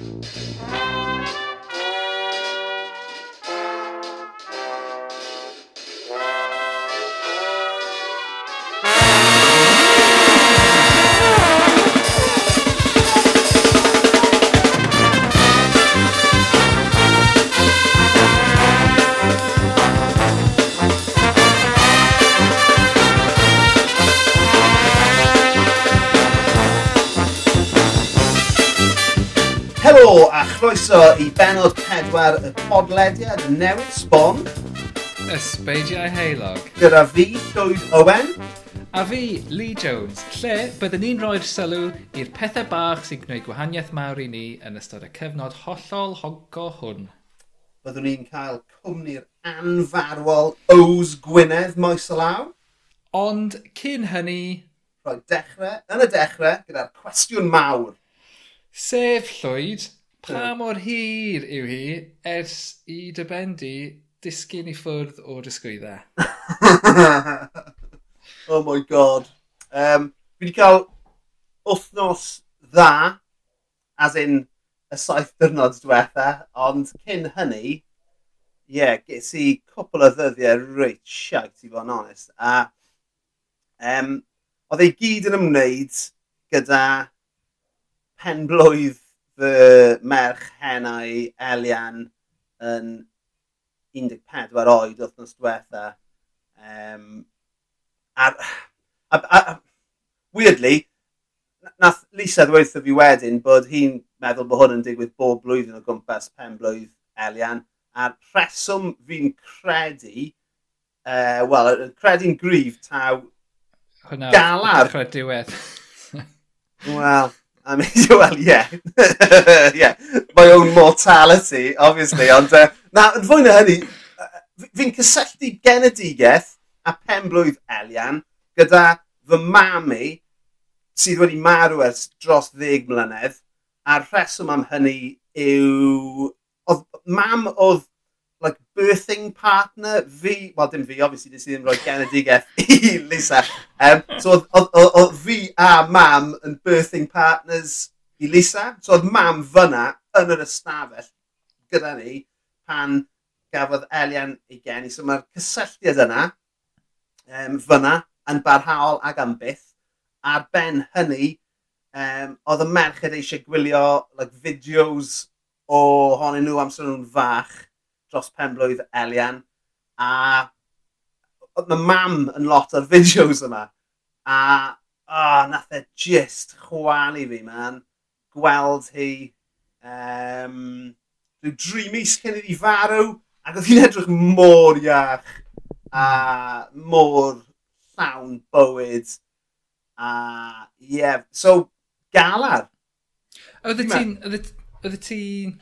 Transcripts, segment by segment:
Música ar y podlediad newydd sbon. Ysbeidiau heilog. Gyda fi, Llywyd Owen. A fi, Lee Jones, lle byddwn ni'n rhoi'r sylw i'r pethau bach sy'n gwneud gwahaniaeth mawr i ni yn ystod y cyfnod hollol honco hwn. Byddwn ni'n cael cwmni'r anfarwol Ows Gwynedd moes y law. Ond cyn hynny... Rhoi dechrau, yn y dechrau, gyda'r cwestiwn mawr. Sef Llwyd, Pa mor hir yw hi ers i dy bendi disgyn i ffwrdd o dysgwyddau? oh my god. Um, fi wedi cael wythnos dda, as in y saith dyrnod diwetha, ond cyn hynny, ie, yeah, ges i cwpl o ddyddiau reit siait e i fod yn onest. A um, oedd ei gyd yn ymwneud gyda penblwydd fy merch hennau Elian yn 14 oed wythnos diwetha. Um, a, a, a, a, weirdly, nath Lisa ddweud fi wedyn bod hi'n meddwl bod hwn yn digwydd bob blwyddyn o gwmpas pen blwydd Elian. A'r rheswm fi'n credu, uh, wel, credu'n grif taw Hwna, galar. Hwna, diwedd. Wel, A mi wedi, wel, ie. yeah. My own mortality, obviously. Ond, uh, na, yn fwy na hynny, fi'n cysylltu genedigeth a penblwydd Elian gyda fy mami sydd wedi marw ers dros ddeg mlynedd a'r rheswm am hynny yw oedd mam oedd like, birthing partner, fi, wel, dim fi, obviously, nes i ddim rhoi genedigaeth i Lisa. Um, so oedd fi a mam yn birthing partners i Lisa. So oedd mam fyna yn yr ystafell gyda ni pan gafodd Elian ei geni. So mae'r cysylltiad yna um, fyna yn barhaol ag am byth. Ar ben hynny, um, oedd y merched eisiau gwylio like, fideos ohonyn nhw amser nhw'n fach dros penblwydd Elian a oedd mae mam yn lot o'r fideos yma a oh, nath e just chwalu fi man gweld hi um, rhyw dri mis cyn iddi farw ac oedd hi'n edrych mor iach a mor llawn bywyd a ie, yeah. so galar. Oedd y ti'n, oedd y ti'n,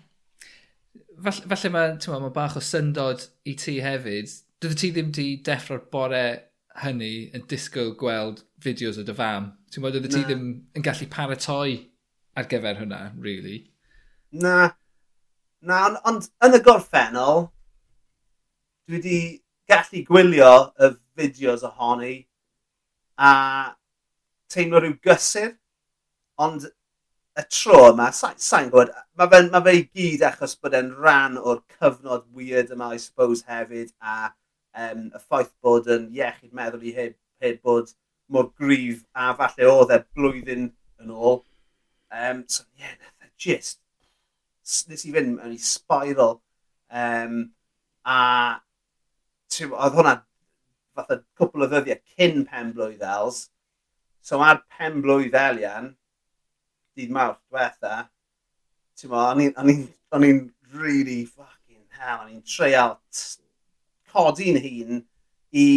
falle, falle mae ma bach o syndod i ti hefyd. Dydw ti ddim di deffro'r bore hynny yn disgwyl gweld fideos o dy fam. Ti'n bod, dydw ti ddim yn gallu paratoi ar gyfer hwnna, really. Na. Na, ond on, yn y gorffennol, dwi wedi gallu gwylio y fideos ohoni a teimlo rhyw gysur, ond y tro yma, sa'n sa gwybod, mae fe, ma fe i gyd achos bod e'n rhan o'r cyfnod weird yma, I suppose, hefyd, a um, y ffaith bod yn iechyd meddwl i heb, heb bod mor grif a falle oedd e blwyddyn yn ôl. Um, so, ie, yeah, nath e just, nes i fynd mewn i spiral. Um, a oedd hwnna fatha cwpl o ddyddiau cyn pen blwydd els. So ar pen blwydd elian, dydd mawrth diwetha, o'n i'n really fucking hell, o'n i'n treial codi'n hun i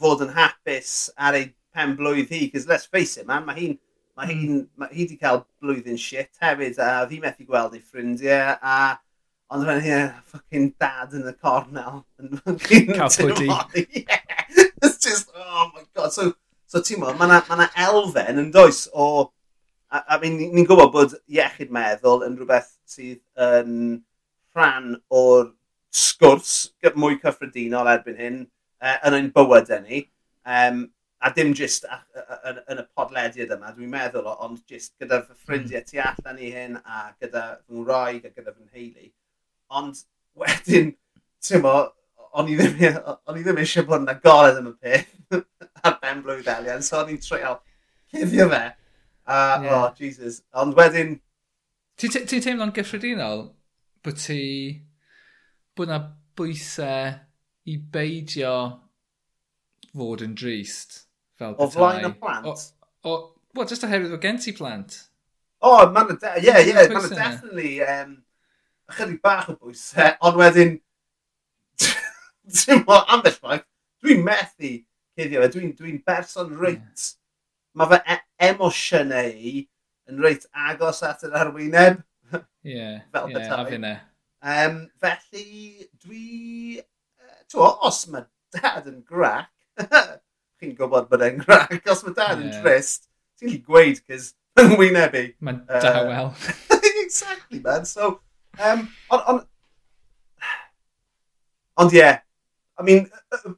fod yn hapus ar ei pen blwydd hi, cos let's face it man, mae hi'n Mae hmm. hi'n, mae hi wedi cael blwyddyn shit hefyd, a fi methu gweld ei ffrindiau, a ond rhaid ie, fucking dad yn y cornel. Cael pwdi. It's just, oh my god. So, so ti'n mwyn, mae yna ma elfen yn does o a, a ni'n ni gwybod bod iechyd meddwl yn rhywbeth sydd yn rhan o'r sgwrs mwy cyffredinol erbyn hyn uh, yn ein bywydau e ni. Um, a dim jyst yn y podlediad yma, dwi'n meddwl, ond jyst gyda fy hmm. ffrindiau tu allan i hyn a gyda fy ngwraig a gyda fy nheulu. Ond wedyn, ti'n mo, o'n i ddim eisiau bod yn agored am y peth ar ben blwydd elian, so o'n i'n treol cuddio fe. A, yeah. oh, Jesus. Ond wedyn... Ti'n ti, ti teimlo'n gyffredinol bod ti... bod na bwysau i beidio fod yn drist fel. O flaen y plant? O, o, well, just oherwydd o gen ti plant. O, oh, man, yeah, yeah, man, definitely. Um, ychydig bach o bwysau, ond wedyn... Ti'n mo, ambell ffaith, dwi'n methu cuddio, dwi'n dwi berson reit. Yeah. Mae fe e- emosiynau yn reit agos at yr arwyneb. Ie, yeah, fel yeah, a finne. Um, felly, dwi... Tw, os mae dad yn grac, chi'n gwybod bod e'n grac, os mae dad yeah. yn trist, ti'n gallu gweud, cys yn wynebu. Mae'n uh, dawel. exactly, man. So, um, on, on, ond ie, yeah, I mean,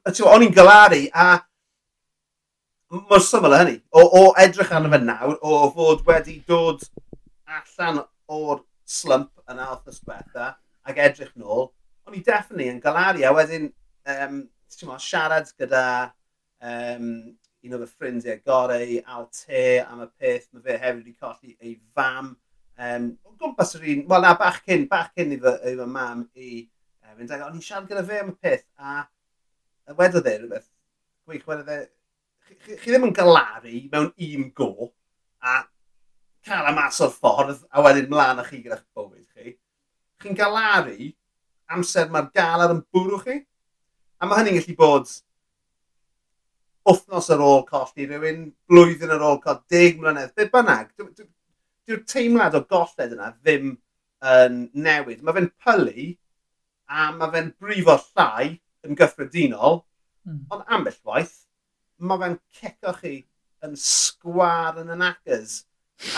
o'n i'n galaru, a mor syml hynny. O, o edrych arno fe nawr, o fod wedi dod allan o'r slump yn althus betha, ac edrych nôl, o'n i definitely yn galaria. Wedyn, um, ma, siarad gyda um, un o'r ffrindiau gorau, al te am y peth, mae fe hefyd wedi colli ei fam. Um, o gwmpas yr un, wel na, bach cyn, bach cyn i fy, i fy mam i um, fynd ag, o'n i'n siarad gyda fe am y peth, a, a wedodd e rhywbeth, gwych, wedodd e, chi, chi ddim yn galaru mewn un go a cael y mas o'r ffordd a wedyn mlaen â chi gyda'ch bywyd chi. Chi'n galaru amser mae'r galar yn bwrw chi. A mae hynny'n gallu bod wythnos ar ôl colli rhywun, blwyddyn ar ôl colli, deg mlynedd, be bynnag. Dyw'r teimlad o golled yna ddim yn newid. Mae fe'n pylu a mae fe'n brifo llai yn gyffredinol, mm. ond ambell waith, mae fe'n cico chi yn sgwar yn y knackers.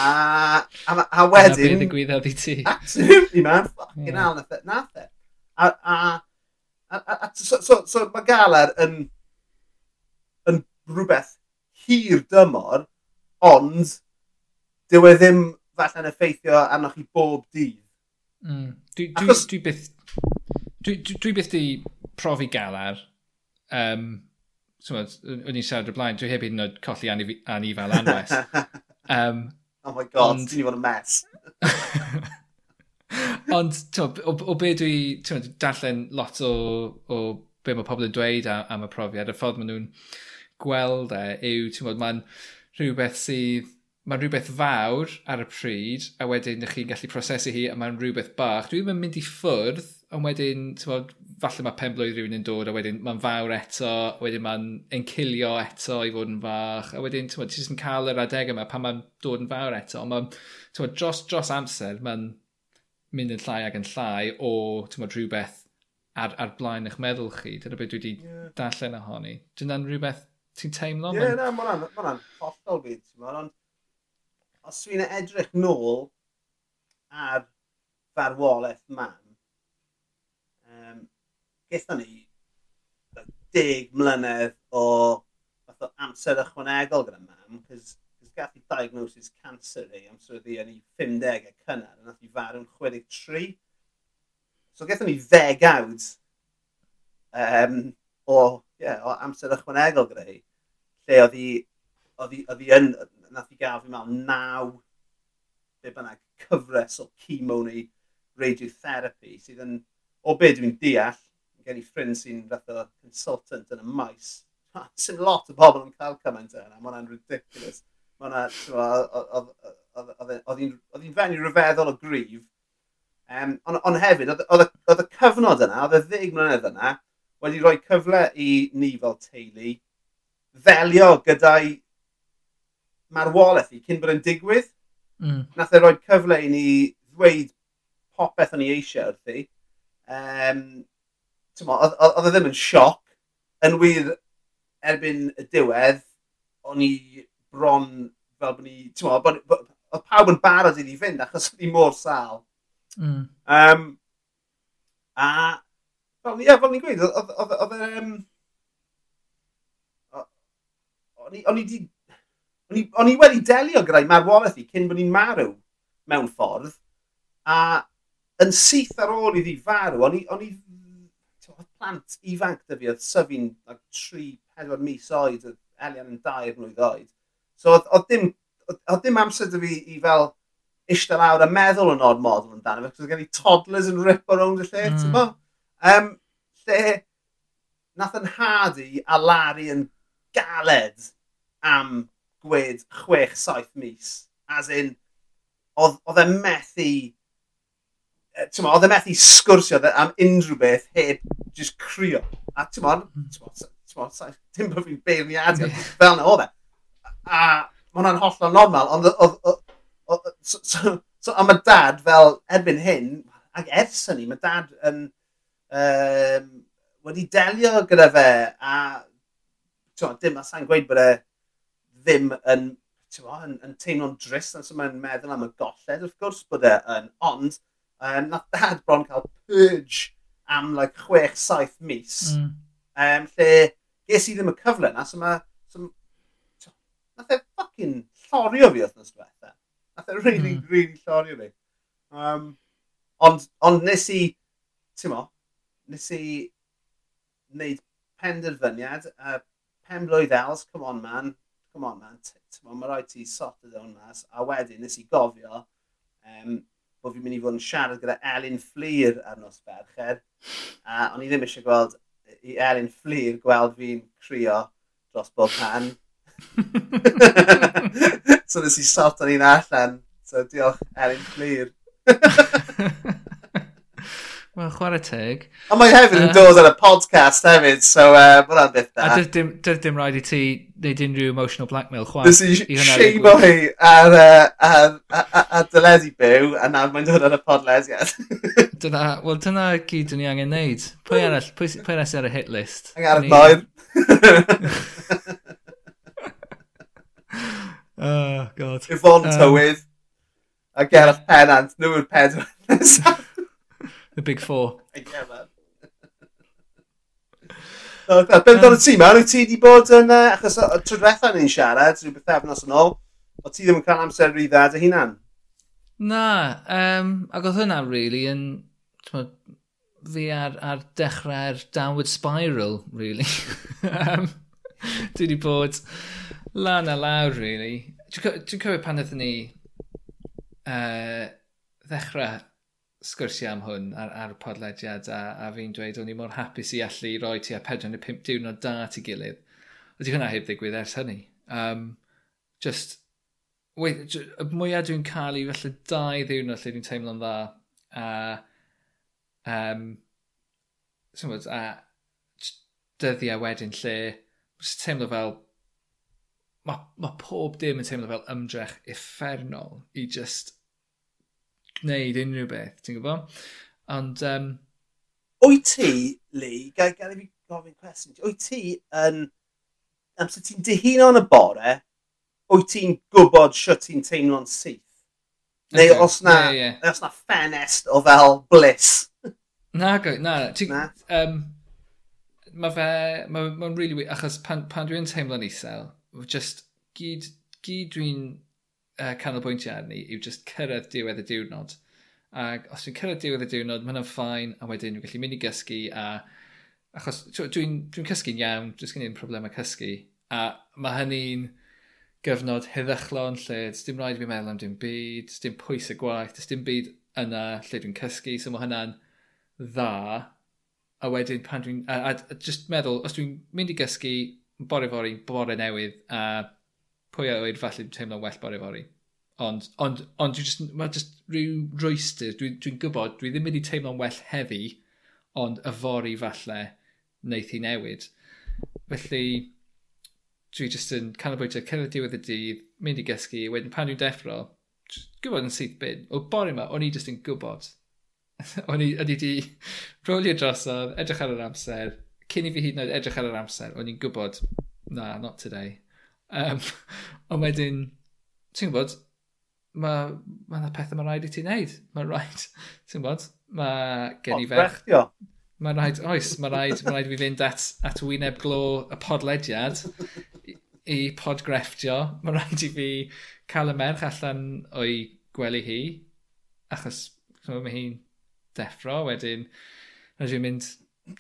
A, a, a wedyn... Yna beth ddigwyddodd i ti. Absolutely, man. Fucking yeah. hell, nath e. Nath e. A, a, a, a, so, so, so mae galer yn, yn rhywbeth hir dymor, ond dyw e ddim falle'n effeithio arnoch chi bob dydd. Mm. Dwi, dwi, Achos... dwi byth... Dwi, dwi, dwi byth di profi galar. Um, Twmod, o'n i'n siarad o blaen, dwi heb hyd yn oed colli anif anifal anwes. um, oh my god, ond... ti'n i fod yn mess. ond, twmod, o, o be dwi, twmod, darllen lot o, o be mae pobl yn dweud am, am y profiad, y ffordd maen nhw'n gweld e, yw, twmod, mae'n rhywbeth sydd mae'n rhywbeth fawr ar y pryd, a wedyn ych chi'n gallu prosesu hi, a mae'n rhywbeth bach. Dwi ddim yn mynd i ffwrdd, ond wedyn, tywod, falle mae pen blwydd rhywun yn dod a wedyn mae'n fawr eto, a wedyn mae'n encilio eto i fod yn fach, a wedyn ti'n jyst yn cael yr adeg yma pan mae'n dod yn fawr eto, ond mae'n dros, dros amser mae'n mynd yn llai ac yn llai o mod, rhywbeth ar, ar blaen eich meddwl chi. Dyna beth dwi wedi yeah. darllen ohoni. Dyna'n rhywbeth ti'n teimlo? Ie, yeah, na, mae'n ma hollol byd, ond os dwi'n edrych nôl ar farwolaeth man, gethon ni like, deg mlynedd o fath o amser ychwanegol gyda mam, cos gath i diagnosis cancer ei amser iddi yn ei 50au cynnar, a nath i farw'n 63. So gethon ni ddegawd um, o, yeah, o amser ychwanegol gyda hi, lle oedd hi, oedd hi, oedd hi yn, nath i gael fi mewn naw, be bynnag, cyfres o chemo neu radiotherapy, sydd yn, o be dwi'n deall, gen i ffrind sy'n fath o consultant yn y maes. Sy'n lot o bobl yn cael cymaint yna, mae hwnna'n ridiculous. Mae hwnna, oedd hi'n fenyw ryfeddol o grif. Um, ond on hefyd, oedd y cyfnod yna, oedd y ddeg mlynedd yna, wedi rhoi cyfle i ni fel teulu ddelio gyda'i marwolaeth i cyn bod yn digwydd. Mm. Nath e roi cyfle i ni ddweud popeth o'n i eisiau wrthi. Um, t'mo' odd odd odd e ddim yn sioc. Yn wir erbyn y diwedd o'n i bron fel bod ni t'mo' bod bo' odd pawb yn barod i ni fynd achos o'n i mor sal. Mm. Um, a fel ie fel ni'n gweud oedd odd odd yr e, yym o- o'n i o'n i 'di o'n i o'n i wedi delio gyda'i marwolaeth i cyn bod ni'n marw mewn ffordd a yn syth ar ôl iddi farw o'n i o'n i plant ifanc dy fi oedd syfu'n like, 3-4 mis oed, oedd Elian yn dair mlynedd oed. So oedd oedd, dim, oedd oedd dim amser dy fi i fel eistedd lawr a meddwl yn odd model amdano fe, cos gen i toddlers yn rip around y lle, mm. ti'n bo? Um, lle nath yn hadu a Larry yn galed am gwed 6-7 mis. As in, oedd, oedd e methu tyma, oedd e methu sgwrsio am unrhyw beth heb just crio. A tymod, tymod, dim bod fi'n beirniadio, fel na oedd e. A mae hwnna'n hollol normal, ond oedd... So, so, so, a mae dad fel erbyn hyn, ac ers hynny, mae dad yn... Um, wedi delio gyda fe, a tymod, dim, a sa'n gweud bod e ddim yn, tymod, yn, yn teimlo'n drist, a so mae'n meddwl am y golled, wrth gwrs bod e yn, ond Um, nath dad bron cael purge am like, 6-7 mis. Mm. Um, lle ges i ddim y cyfle na, so mae... So, nath e fucking llorio fi othnos diwetha. Nath e really, mm. really llorio fi. Um, ond, ond nes i, ti'n mo, nes i wneud penderfyniad, uh, pen blwydd els, come on man, come on man, ti'n mo, mae rhaid ti sot y ddewn mas, a wedyn nes i gofio um, bod fi'n mynd i fod yn siarad gyda Elin Fflir ar nos ferched. A o'n i ddim eisiau gweld i Elin Fflir gweld fi'n crio dros bob pan. so nes i sort o'n i'n allan. So diolch Elin Fflir. Wel, chwarae teg. Ond mae hefyd yn uh, dod yn y podcast hefyd, so uh, mae'n andiff da. A dyf dim, dyf dim rhaid i ti wneud unrhyw emotional blackmail chwan. Nes i sheimo hi ar, ar, ar, ar dyledu byw, a nawr mae'n dod yn y podlediad. dyna, wel dyna gyd ni angen wneud. Pwy arall, pwy, pwy arall ar y hit list? Ang ar y boen. oh, god. Yvonne um, Tywydd. A Gerard Pennant, nhw yw'r pedwar nesaf. The big four. Ie, man. Ben ddod y ti, man, wyt ti wedi bod yn, uh, achos y tro diwetha ni'n siarad, rhyw beth efnos yn ôl, o ti ddim yn cael amser rhi dda dy hunan? Na, um, ac oedd hwnna really yn, tmod, fi ar, ar dechrau'r downward spiral, really. um, dwi wedi bod lan a lawr, really. Dwi'n cofio pan ydyn ni uh, ddechrau sgwrsiau am hwn ar, ar y podlediad a, a fi'n dweud o'n i mor hapus i allu roi ti a 45 diwrnod da at ei gilydd. Ydy hwnna heb ddigwydd ers hynny. Um, just, wait, y mwyaf dwi'n cael i felly dau ddiwrnod lle dwi'n teimlo'n dda a um, symud, a dyddiau wedyn lle just teimlo fel mae ma pob dim yn teimlo fel ymdrech effernol i just wneud unrhyw beth, ti'n gwybod? Ond... Um... Wyt ti, Lee, gael, gael i fi gofyn cwestiwn, wyt ti yn... Amser ti'n dihuno yn y bore, wyt ti'n gwybod sio ti'n teimlo'n syth? Neu okay. os na, yeah, yeah. os na ffenest o fel bliss? Na, go, na. Ti, na. Um, mae fe, mae'n ma really weird, achos pan, pan dwi'n teimlo'n isel, just gyd, gyd dwi'n uh, canolbwyntio arni yw just cyrraedd diwedd y diwrnod. Ac os dwi'n cyrraedd diwedd y diwrnod, mae hwnna'n ffain, a wedyn dwi'n gallu mynd i gysgu, a achos dwi'n dwi cysgu'n iawn, dwi'n sgyn i'n problemau cysgu, a mae hynny'n gyfnod heddychlon lle dim rhaid i fi meddwl am dim byd, dim pwys y gwaith, dim byd yna lle dwi'n cysgu, so mae hynna'n dda. A wedyn pan dwi'n... A, a, a, just meddwl, os dwi'n mynd i gysgu bore fori, bore newydd, a pwy a oed falle teimlo'n well bore fori. Ond, ond, ond dwi just, mae just rhyw rwystyr, dwi'n dwi, gwybod, dwi ddim wedi teimlo'n well heddi, ond y fori falle wneith hi newid. Felly, dwi just yn canolbwyntio cyrraedd diwedd y dydd, mynd i gysgu, wedyn pan dwi'n deffro, gwybod yn syth bin. O bore yma, o'n i just yn gwybod. o'n i wedi rolio drosodd, edrych ar yr amser, cyn i fi hyd yn oed edrych ar yr amser, o'n i'n gwybod, na, not today. Um, ond wedyn, ti'n gwybod, mae ma yna pethau mae'n rhaid i ti wneud. Mae'n rhaid, ti'n gwybod, mae gen i ferch... Mae'n rhaid, oes, mae'n rhaid, ma rhaid i fi fynd at, at wyneb glo y podlediad i, i podgrefftio. Mae'n rhaid i fi cael y merch allan o'i gwely hi, achos mae hi'n deffro, wedyn rhaid i fi mynd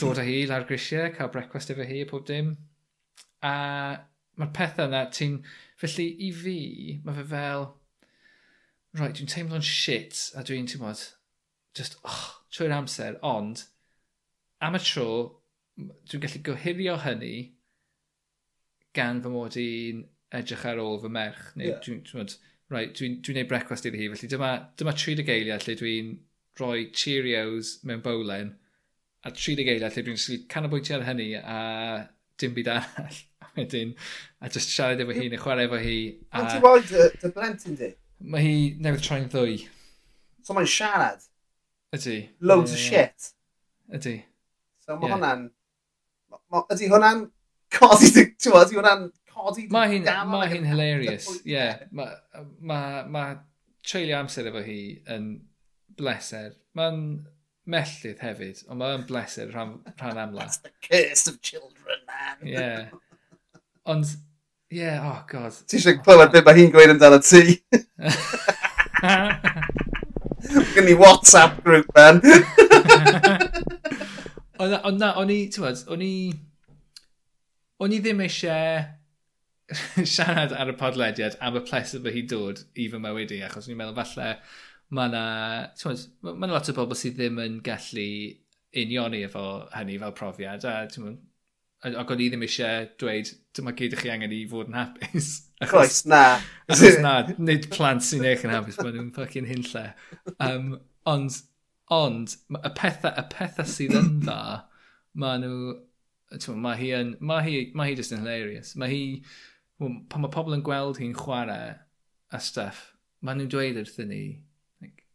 dod â hi lawr grisiau, cael brecwast efo hi a pob dim. A mae'r pethau yna ti'n... Felly i fi, mae fe fel... Right, dwi'n teimlo'n shit a dwi'n, ti'n bod, just oh, trwy'r amser, ond am y tro, dwi'n gallu gohirio hynny gan fy mod i'n edrych ar ôl fy merch. Neu yeah. dwi'n dwi, right, dwi, dwi neud brecwast iddi hi, felly dyma, dyma 30 eiliad lle dwi'n rhoi Cheerios mewn bowlen a 30 eiliad lle dwi'n canolbwyntio ar hynny a dim byd arall. wedyn, a just siarad efo hi neu chwarae efo hi. A... Ond ti'n rhoi dy, dy blentyn di? Mae hi newydd troi'n ddwy. So mae'n siarad? Ydy. Loads yeah. of shit? Ydy. So mae yeah. hwnna'n... Ydy hwnna'n codi, ti'n gwybod, ydy hwnna'n codi... Mae hi'n ma hi hilarious, ie. Yeah. Mae ma, ma treulio amser efo hi yn bleser. Mae'n mellydd hefyd, ond mae'n bleser rhan, rhan amla. That's the curse of children, man. Yeah. Ond, ie, yeah, oh god. Ti eisiau clywed beth mae hi'n gweud amdano ti? Gyn ni WhatsApp group, man. Ond na, o'n i, ti'n bod, o'n i... O'n i ddim eisiau siarad ar y podlediad am y pleser fy hi'n dod i fy mywyd i, achos o'n i'n meddwl falle mae yna, ti'n mae yna lot o bobl sydd ddim yn gallu unioni efo hynny fel profiad, a ti'n ac o'n i ddim eisiau dweud, dyma gyd ych chi angen i fod yn hapus. Chloes, na. Achos na, nid plant sy'n eich yn hapus, maen nhw'n ffocin hyn lle. Um, ond, ond, y pethau, y pethau sydd yn dda, maen nhw, mae hi yn, mae hi, mae hi just yn hilarious. Mae hi, well, pan mae pobl yn gweld hi'n chwarae a stuff, maen nhw'n dweud wrthyn ni, like,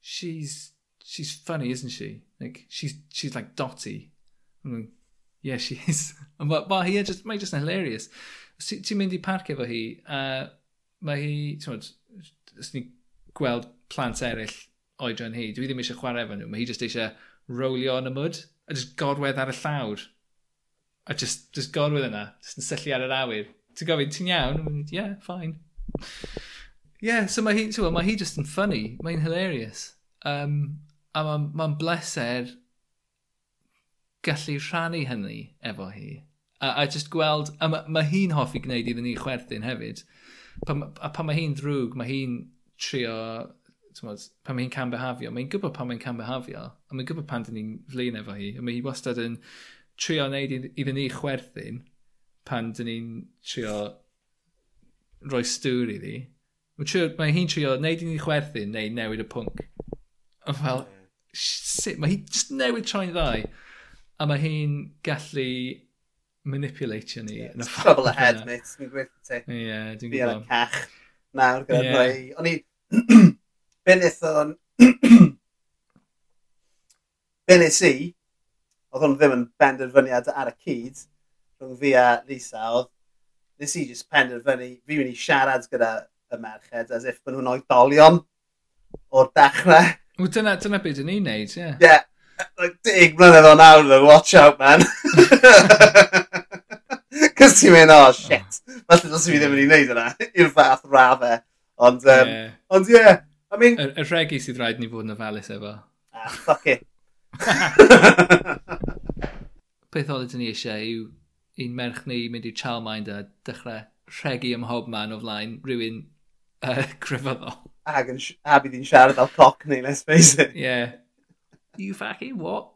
she's, she's funny, isn't she? Like, she's, she's like Dotty. Yeah, she is. Ond mae ma hi just, mae just yn hilarious. Ti'n ti mynd i parc efo hi, a uh, mae hi, ti'n modd, os ni gweld plant eraill oedran hi, dwi ddim eisiau chwarae efo nhw, mae hi just eisiau rolio yn y mwd, a just gorwedd ar y llawr. A just, just gorwedd yna, just yn syllu ar yr awyr. Ti'n gofyn, ti'n iawn? Yeah, fine. Yeah, so mae hi, ti'n mae hi just yn funny, mae'n hilarious. Um, a mae'n ma bleser gallu rhannu hynny efo hi. A, a just gweld, a mae ma hi'n hoffi gwneud iddyn ni chwerthin hefyd. Pa, a pan mae hi'n ddrwg, mae hi'n trio, tmod, pan mae hi'n cambehafio, mae'n gwybod pan mae'n cambehafio, a mae'n gwybod pan dyn ni'n flin efo hi, a mae hi wastad yn trio wneud iddyn ni chwerthin pan dyn ni'n trio roi stŵr iddi. Mae, mae hi'n trio wneud i ni chwerthin neu newid y pwnc. Wel, sut, mae hi just newid troi'n ddau. A mae hi'n gallu manipulatio ni. Yeah, it's trouble ahead, mate. Mi'n gweithio ti. Ie, dwi'n gwybod. Fi cach nawr gyda yeah. rhoi. O'n i... Be o'n... Be i, oedd hwn ddim yn benderfyniad ar y cyd, rhwng fi a Lisa, oedd nes i just penderfynu, fi wedi siarad gyda y merched, as if maen nhw'n oedolion o'r dechrau. Wel, dyna, dyna beth ni'n neud, ie. Yeah. Ie, yeah, like, dig mlynedd o nawr, though, watch out, man. Cos ti'n mynd, oh, oh. shit. falle dos i fi ddim yn ei wneud yna, i'r fath rafe. Ond, um, yeah. ond, yeah. I mean... Y, y regi sydd rhaid ni fod yn ofalus efo. Ah, fuck it. Beth oedd ydyn ni eisiau yw un merch ni mynd i Chalmind a dechrau rhegi ym mhob man o flaen rhywun uh, crefyddol. Ag yn, a bydd hi'n siarad fel coc neu, let's face it. Yeah. You fucking what?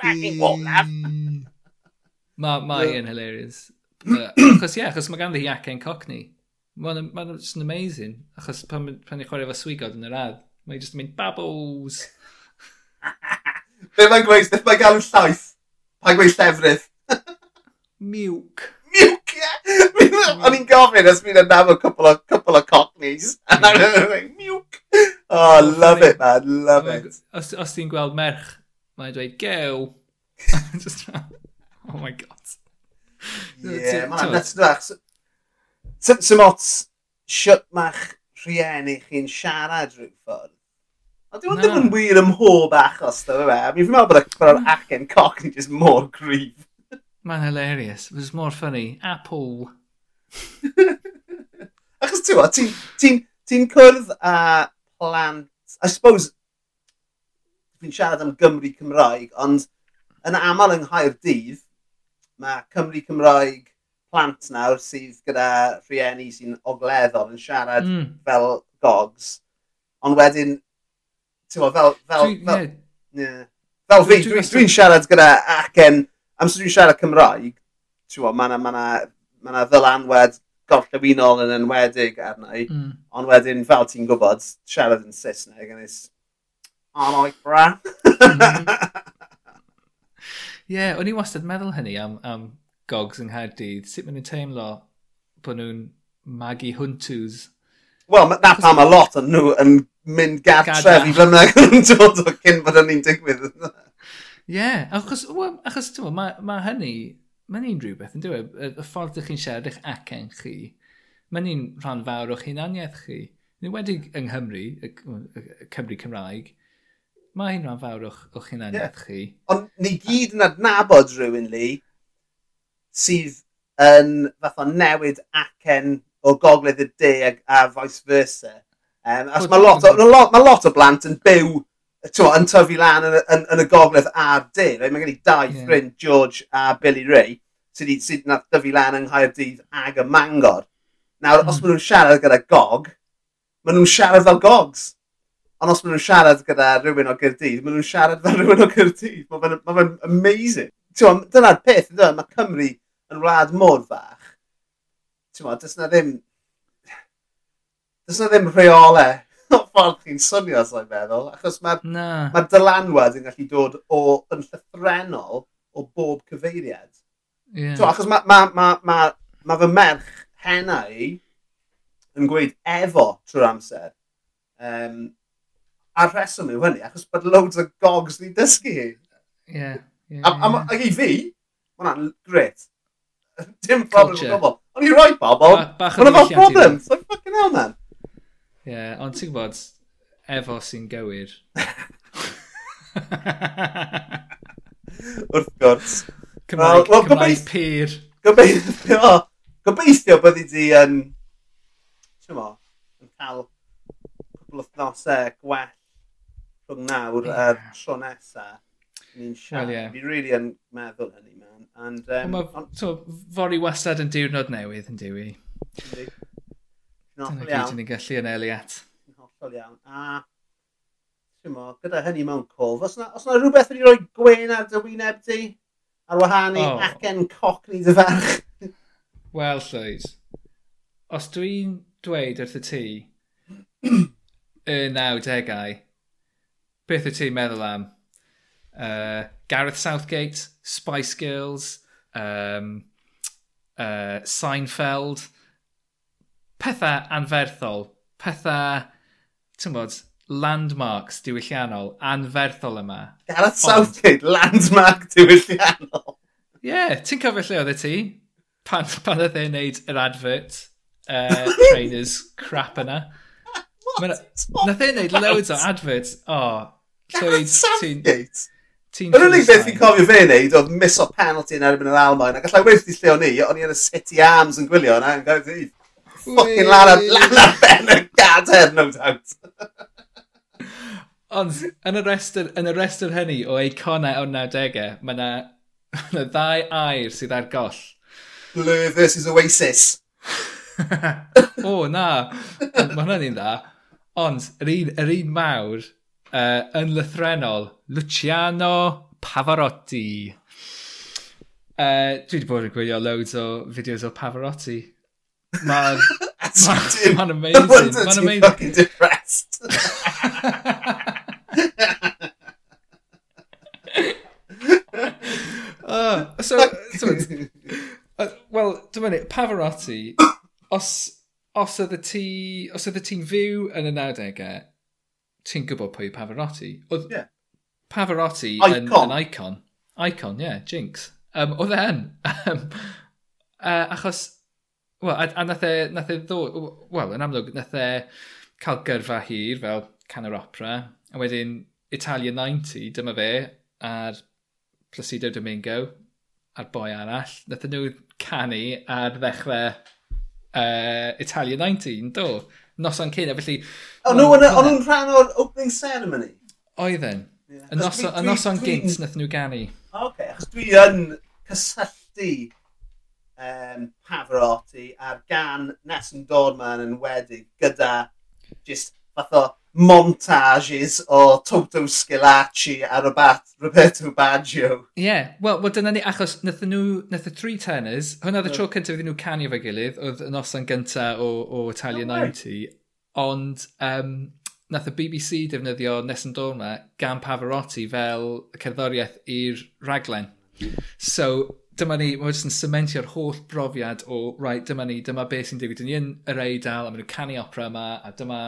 Fucking what, lad? Mae ma yeah. yn hilarious. Achos ie, achos mae ganddi hi acen cockney. Mae'n ma just yn amazing. Achos pan, pan i'n chwarae fo swigod yn yr ad, mae'n just yn mynd babbles. Be mae'n gweud, beth mae'n galw llaeth? Mae'n gweud llefrydd. Miwc. O'n i'n gofyn os fi'n anam o couple o, couple o cockneys. And I'm mm. like, miwk. Oh, love it, man, love it. Os, os ti'n gweld merch, mae'n dweud, gew. Just, oh my god. Yeah, mae'n nuts dwach. Sym ots siwt ma'ch rhieni chi'n siarad rhyw ffordd. Ond dwi'n ddim yn wir ym mhob achos, dwi fe. Fi'n meddwl bod yr mm. acen cockney just mor grif. Mae'n hilarious. It was more funny. Apple. Achos ti'n ti, ti, ti cwrdd a plant... I suppose, fi'n siarad am Gymru Cymraeg, ond yn aml yng Nghaerdydd, mae Cymru Cymraeg plant nawr sydd gyda rhieni sy'n ogleddol yn siarad mm. fel gogs. Ond wedyn, ti'n fel, fel, fel, dwi, fel, yeah. fel fi, dwi'n dwi, dwi, dwi siarad gyda acen amser dwi'n siarad Cymraeg, ti'n mae yna ma, ma ma ddylanwed gorllewinol yn enwedig arna i, mm. ond wedyn fel ti'n gwybod, siarad yn Saesneg yn is, on o'i bra. Ie, o'n i wastad meddwl hynny am, am gogs yng Nghaerdydd. Sut maen nhw'n teimlo bod nhw'n magu hwntws? Wel, na pam a lot yn nhw yn mynd gartref i flynedd yn dod o cyn bod hynny'n digwydd. Ie, yeah, achos, wel, achos ti'n ma, ma hynny, mae'n un rhywbeth yn dweud, y, y ffordd ydych chi'n siarad eich acen chi, mae'n un rhan fawr o'ch hunaniaeth chi. Yn wedi yng Nghymru, y y Cymru Cymraeg, mae hi'n rhan fawr o'ch, och hunaniaeth yeah. chi. Ond ni gyd yn adnabod rhywun li sydd yn fath o newid acen o gogledd y de a, a vice versa. Um, as mae lot, o, ma lot, ma lot o blant yn byw t'wo yn tyfu lan yn, yn, yn y gogledd a'r de. Right? mae gen i dau yeah. ffrind, George a Billy Ray, sydd wedi sydd nath dyfu lan yng Nghaerdydd ag y Mangor. Nawr, mm. os maen nhw'n siarad gyda gog, maen nhw'n siarad fel gogs. Ond os maen nhw'n siarad gyda rhywun o Gyrdydd, maen nhw'n siarad fel rhywun o Gyrdydd. Mae fe'n ma amazing. T'wo, Dyna'r peth, ynddo e? mae Cymru yn wlad mor fach. T'wo, does na ddim... Does na ddim rheolau ffordd chi'n swnio, os i'n meddwl. Achos mae'r no. ma dylanwad yn gallu dod o yn llythrenol o bob cyfeiriad. Yeah. So, achos mae ma, ma, ma, ma fy merch henna i yn gweud efo trwy'r amser. Um, a'r rheswm yw hynny, achos bod loads o gogs ni dysgu hi. Yeah, yeah, a, a, yeah. i fi, mae hwnna'n gret. Dim problem o bobl. Ond i roi bobl, mae hwnna fel problem. So, fucking hell, man. Ie, yeah, ond ti'n gwybod, efo sy'n gywir. Wrth gwrs. Cymraeg, well, well, Cymraeg pyr. Gobeithio, gobeithio bod i di yn, ti'n mo, yn cael cwbl o thnosau gwell rhwng nawr yeah. a'r tro nesaf. Ni'n siarad. Well, yeah. Fi really yn meddwl hynny, man. And, um, Mae on... so, fori wastad yn diwrnod newydd yn diwy. Ynddi. Dyna gyd yn ei gallu yn Eliat. Yn hollol iawn. A, ti'n mo, gyda hynny mewn cof, os na, os na rhywbeth wedi rhoi gwen ar dy wyneb ti, ar wahan i oh. acen coc ni dy ferch? Wel, llwyd. os dwi'n dweud wrth y ti y 90au, beth y ti'n meddwl am? Uh, Gareth Southgate, Spice Girls, um, uh, Seinfeld, pethau anferthol, pethau, ti'n bod, landmarks diwylliannol anferthol yma. Yeah, that sounds good. Landmark diwylliannol. Ie, yeah, ti'n cofio lle oedd y ti? Pan, pan oedd e'n neud yr advert uh, trainers crap yna. Nath e'n neud loads o adverts. Oh, Gareth Southgate? Yr unig beth fi'n cofio fe wneud oedd miso penalty yn erbyn yr Almain ac allai wedi lle o'n i, o'n i yn y City Arms yn gwylio yna yn gael Fucking lan ar Ben y gader, no doubt. Ond, yn y restr, yn y restr hynny o eiconau o'r 90au, mae yna ma ddau air sydd ar goll. Blur versus Oasis. o, na. Mae hwnna'n un dda. Ond, yr un, yr un mawr, uh, yn lythrenol, Luciano Pavarotti. Uh, dwi wedi bod yn gwylio loads o fideos o Pavarotti. Mae'n ma, ma amazing. No wonder ma'n amazing. fucking depressed. uh, so, dwi'n uh, well, dwi'n mynd, Pavarotti, os, os oedd ti, os oedd ti'n fyw yn y 90au, ti'n gwybod pwy Pavarotti. Oedd yeah. Pavarotti icon. Yn, yn icon. Icon, ie, yeah, Jinx. Um, oedd e'n. Um, uh, achos Wel, a, a nath e, nath e ddod, wel, yn amlwg, nath e cael gyrfa hir fel can yr opera, a wedyn Italia 90, dyma fe, a'r Placido Domingo, a'r boi arall, nath e nhw canu ar ddechrau uh, Italia 90, do? Noson cyn, a felly... O'n nhw'n rhan o'r opening ceremony? Oedden. Yeah. Y noson gynt nath nhw ganu. O, okay, achos dwi yn cysylltu um, Pavarotti a'r gan nes yn dod ma'n yn wedig gyda just fath o montages o Toto Scilacci a Robert, Roberto Baggio. Ie, yeah. wel, well, dyna ni, achos nath nhw, nath y three tenors, hwnna oedd y tro cyntaf iddyn nhw canio fe gilydd, oedd y noson gynta o, o Italia oh, 90, ond um, nath y BBC defnyddio nes yn dod gan Pavarotti fel cerddoriaeth i'r raglen. So, dyma ni, mae jyst yn cementio'r holl brofiad o, right, dyma ni, dyma beth sy'n digwydd. Dyn ni yn yr Eidal, a maen nhw'n canu opera yma, a dyma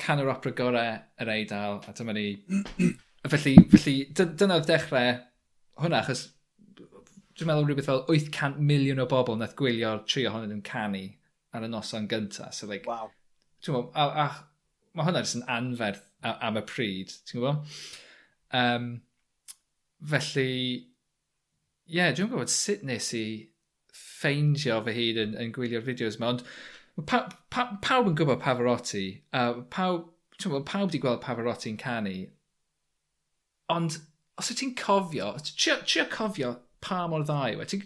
can yr opera gorau yr Eidal, a dyma ni. felly, felly dyna oedd dechrau hwnna, achos dwi'n meddwl rhywbeth fel 800 miliwn o bobl nath gwylio'r tri ohonyn nhw'n canu ar y noson gynta. So, like, wow. Ti'n gwybod, a, a mae hwnna jyst yn anferth am y pryd, ti'n gwybod? Um, felly, ie, yeah, dwi'n gwybod sut nes i ffeindio fy hyd yn, yn gwylio'r fideos yma, ond pa, pa, pawb yn gwybod Pavarotti, a uh, pawb, ti'n gwybod, pawb wedi gweld Pavarotti'n canu, ond os yw ti'n cofio, trio cofio pa mor dda yw e,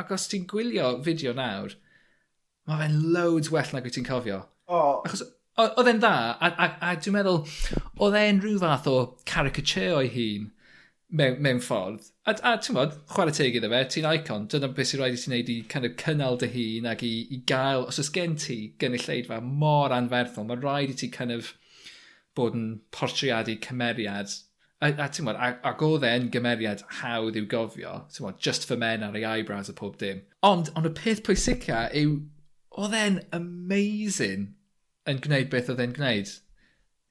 ac os ti'n gwylio fideo nawr, mae fe'n loads well nag wyt ti'n cofio. Oh. Achos oedd e'n dda, a, a, a dwi'n meddwl, oedd e'n rhyw fath o caricature o'i hun mewn, mewn ffordd. A, a ti'n bod, chwarae teg iddo fe, ti'n icon, dyna beth sy'n rhaid i ti wneud i kind of cynnal dy hun ac i, i gael, os oes gen ti gynulleidfa mor anferthol, mae rhaid i ti kind of bod yn portreadu cymeriad A, a ti'n mwyn, ac oedd e'n gymeriad hawdd i'w gofio, ti'n mwyn, just for men ar ei eyebrows a pob dim. Ond, ond y peth pwysica yw, oedd e'n amazing yn gwneud beth oedd e'n gwneud.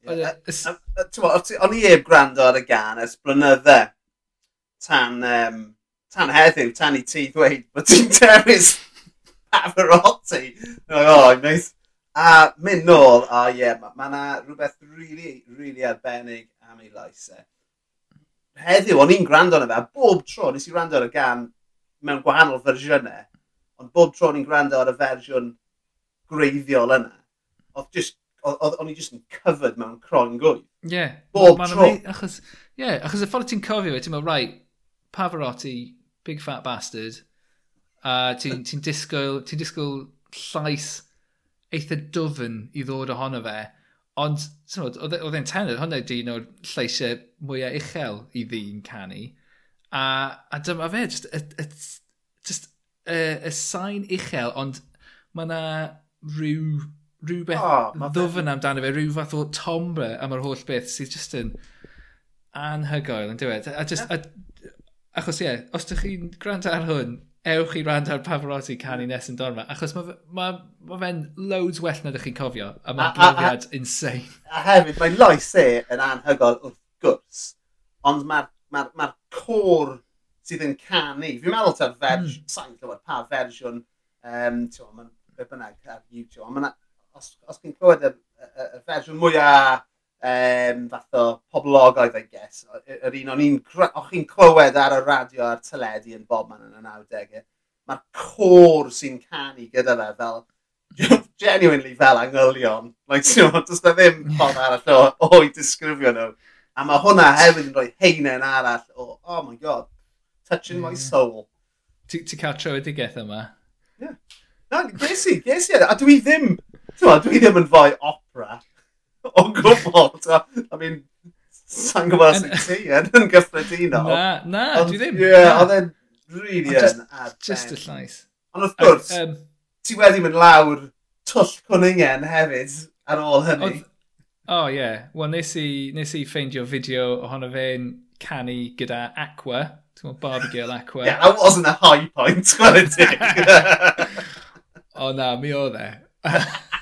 E- o'n i eb gwrando ar y gan ers blynydde tan, um, tan heddiw, tan i ti ddweud bod ti'n terrorist Pavarotti. No, oh, nice. A mynd nôl, a oh, ie, yeah, mae yna rhywbeth really, really arbennig am ei laesau. Heddiw, o'n i'n gwrando arno fe, a bob tro nes i gwrando ar y gan mewn gwahanol fersiynau, ond bob tro o'n i'n gwrando ar y fersiwn greiddiol yna, oedd just o'n i jyst yn cyfyd mewn croen gwy. Ie. Yeah. Bob well, tro. Achos, yeah, achos y ffordd ti'n cofio, ti'n meddwl, right, Pavarotti, big fat bastard, a ti'n ti disgwyl, ti'n disgwyl llais eitha dwfn i ddod ohono fe, ond ti'n meddwl, oedd e, e'n tenor, hwnna ydy un o'r lleisiau mwyaf uchel i ddyn canu, a, a dyma fe, just, a, a, just y, y sain uchel, ond mae yna rhyw rhywbeth oh, ddwfn amdano fe, rhyw fath o tombre am yr holl beth sydd just yn anhygoel yn dweud. A just, yeah. a, achos ie, yeah, os ydych chi'n gwrando ar hwn, ewch i rand ar Pavarotti canu nes yn dorma, achos mae ma, ma, fe'n loads well na ydych chi'n cofio, a mae'n brofiad insane. A hefyd, mae loes e yn anhygol wrth gwrs, ond mae'r ma, ma, ma cor sydd yn canu, fi'n meddwl ta'r fersiwn, mm. sa'n clywed pa fersiwn, um, mae'n bynnag ar YouTube, ond mae'n os, os chi'n clywed y, y, y fersiwn mwyaf um, fath o poblogaidd, I guess, yr un o'n i'n o'ch chi'n clywed ar y radio a'r teledu yn bob man yn y 90au, mae'r cwr sy'n canu gyda fe fel genuinely fel angylion. Like, you know, does na ddim ffordd arall o, o i disgrifio nhw. A mae hwnna hefyd yn rhoi heinen arall o, oh my god, touching yeah. my mm. soul. Ti'n ti cael trywedigaeth yma? Yeah. Na, gesi, gesi. E. A dwi ddim dwi ddim yn fwy opera. O gwbl. I mean, sa'n gwybod sy'n ti yn yn gyffredinol. Na, na, dwi ddim. Ie, oedd e'n really yn Just y llais. Ond wrth gwrs, um, ti wedi mynd lawr twll cwningen hefyd ar ôl hynny. O oh, ie, yeah. wel nes i, nes i ffeindio fideo ohono fe'n canu gyda Aqua, ti'n meddwl, Barbie Girl Aqua. yeah, that wasn't a high point, gweld O na, mi oedd e.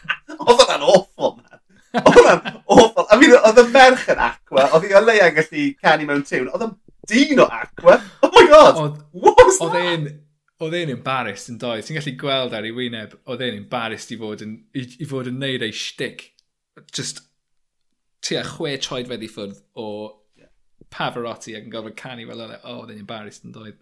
Oedd hwnna'n awful, man. Oedd hwnna'n awful. I mean, oedd y merch yn aqua, oedd hi o leia yn gallu canu mewn tiwn, oedd yn dyn o aqua. Oh my god, oedd, what was oedd that? E'n, oedd e'n embarrassed yn doedd. Ti'n gallu gweld ar ei wyneb, oedd e'n embarrassed i fod yn, i, i fod yn neud ei shtick. Just tua chwe troedfedd i ffwrdd o Pavarotti ac yn gofod canu fel yna. Oh, oedd e'n embarrassed yn doedd.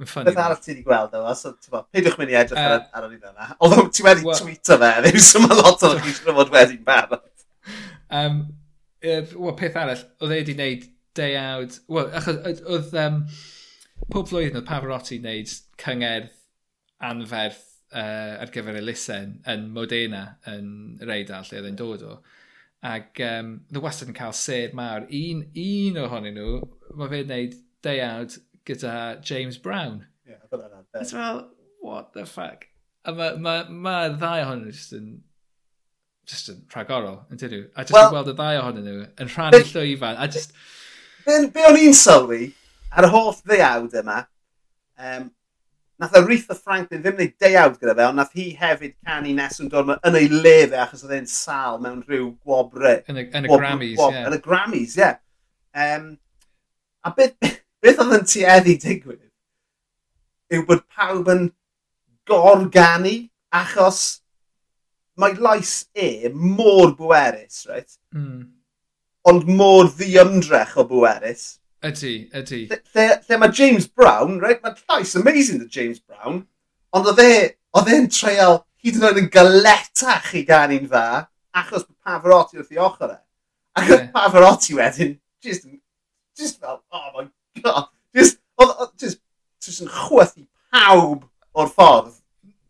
Mae'n ffynnu. Beth arall ti wedi gweld o? So, ti'n bod, peidwch mynd i edrych uh, ar, ar yr un yna. Although ti wedi well, tweeto fe, ddim sy'n ma lot o'n chi fod wedi'n barod. Um, uh, well, peth arall, oedd e wedi gwneud deuawd... Wel, achos oedd um, pob flwyddyn oedd Pavarotti wneud cyngerdd anferth uh, ar gyfer elusen yn Modena yn yr Eidal lle oedd e'n dod o. Ac um, oedd e wastad yn cael sedd mawr. Un, un ohonyn nhw, mae fe'n gwneud deuawd gyda James Brown. Ie, yeah, It's fel, what the fuck? A mae ma, ma ddau ohonyn nhw just yn just yn rhagorol, yn dydw. A just well, gweld y ddau ohonyn nhw yn rhannu be, llwyfan. A just... Be, be o'n i'n sylwi ar y holl ddeuawd yma, um, nath Aretha Franklin ddim wneud deuawd gyda fe, ond nath hi hefyd canu nes yn dod yn ei le fe achos oedd e'n sal mewn rhyw gwobre. Yn y, yn y Grammys, ie. Yn y Grammys, ie. Yeah. Um, a beth, beth oedd yn tueddu digwydd yw bod pawb yn gorganu achos mae lais e mor bwerus, right? Mm. Ond mor ddiymdrech o bwerus. Ydy, ydy. Lle, lle, lle mae James Brown, right? Mae llais amazing to James Brown, ond oedd e, oedd e'n treol hyd yn oed yn galetach i ganu'n dda, achos bod Pavarotti wrth i ochr e. Ac oedd yeah. Pavarotti wedyn, just, just fel, oh my God. Just, oedd, just, just yn chwythu pawb o'r ffordd.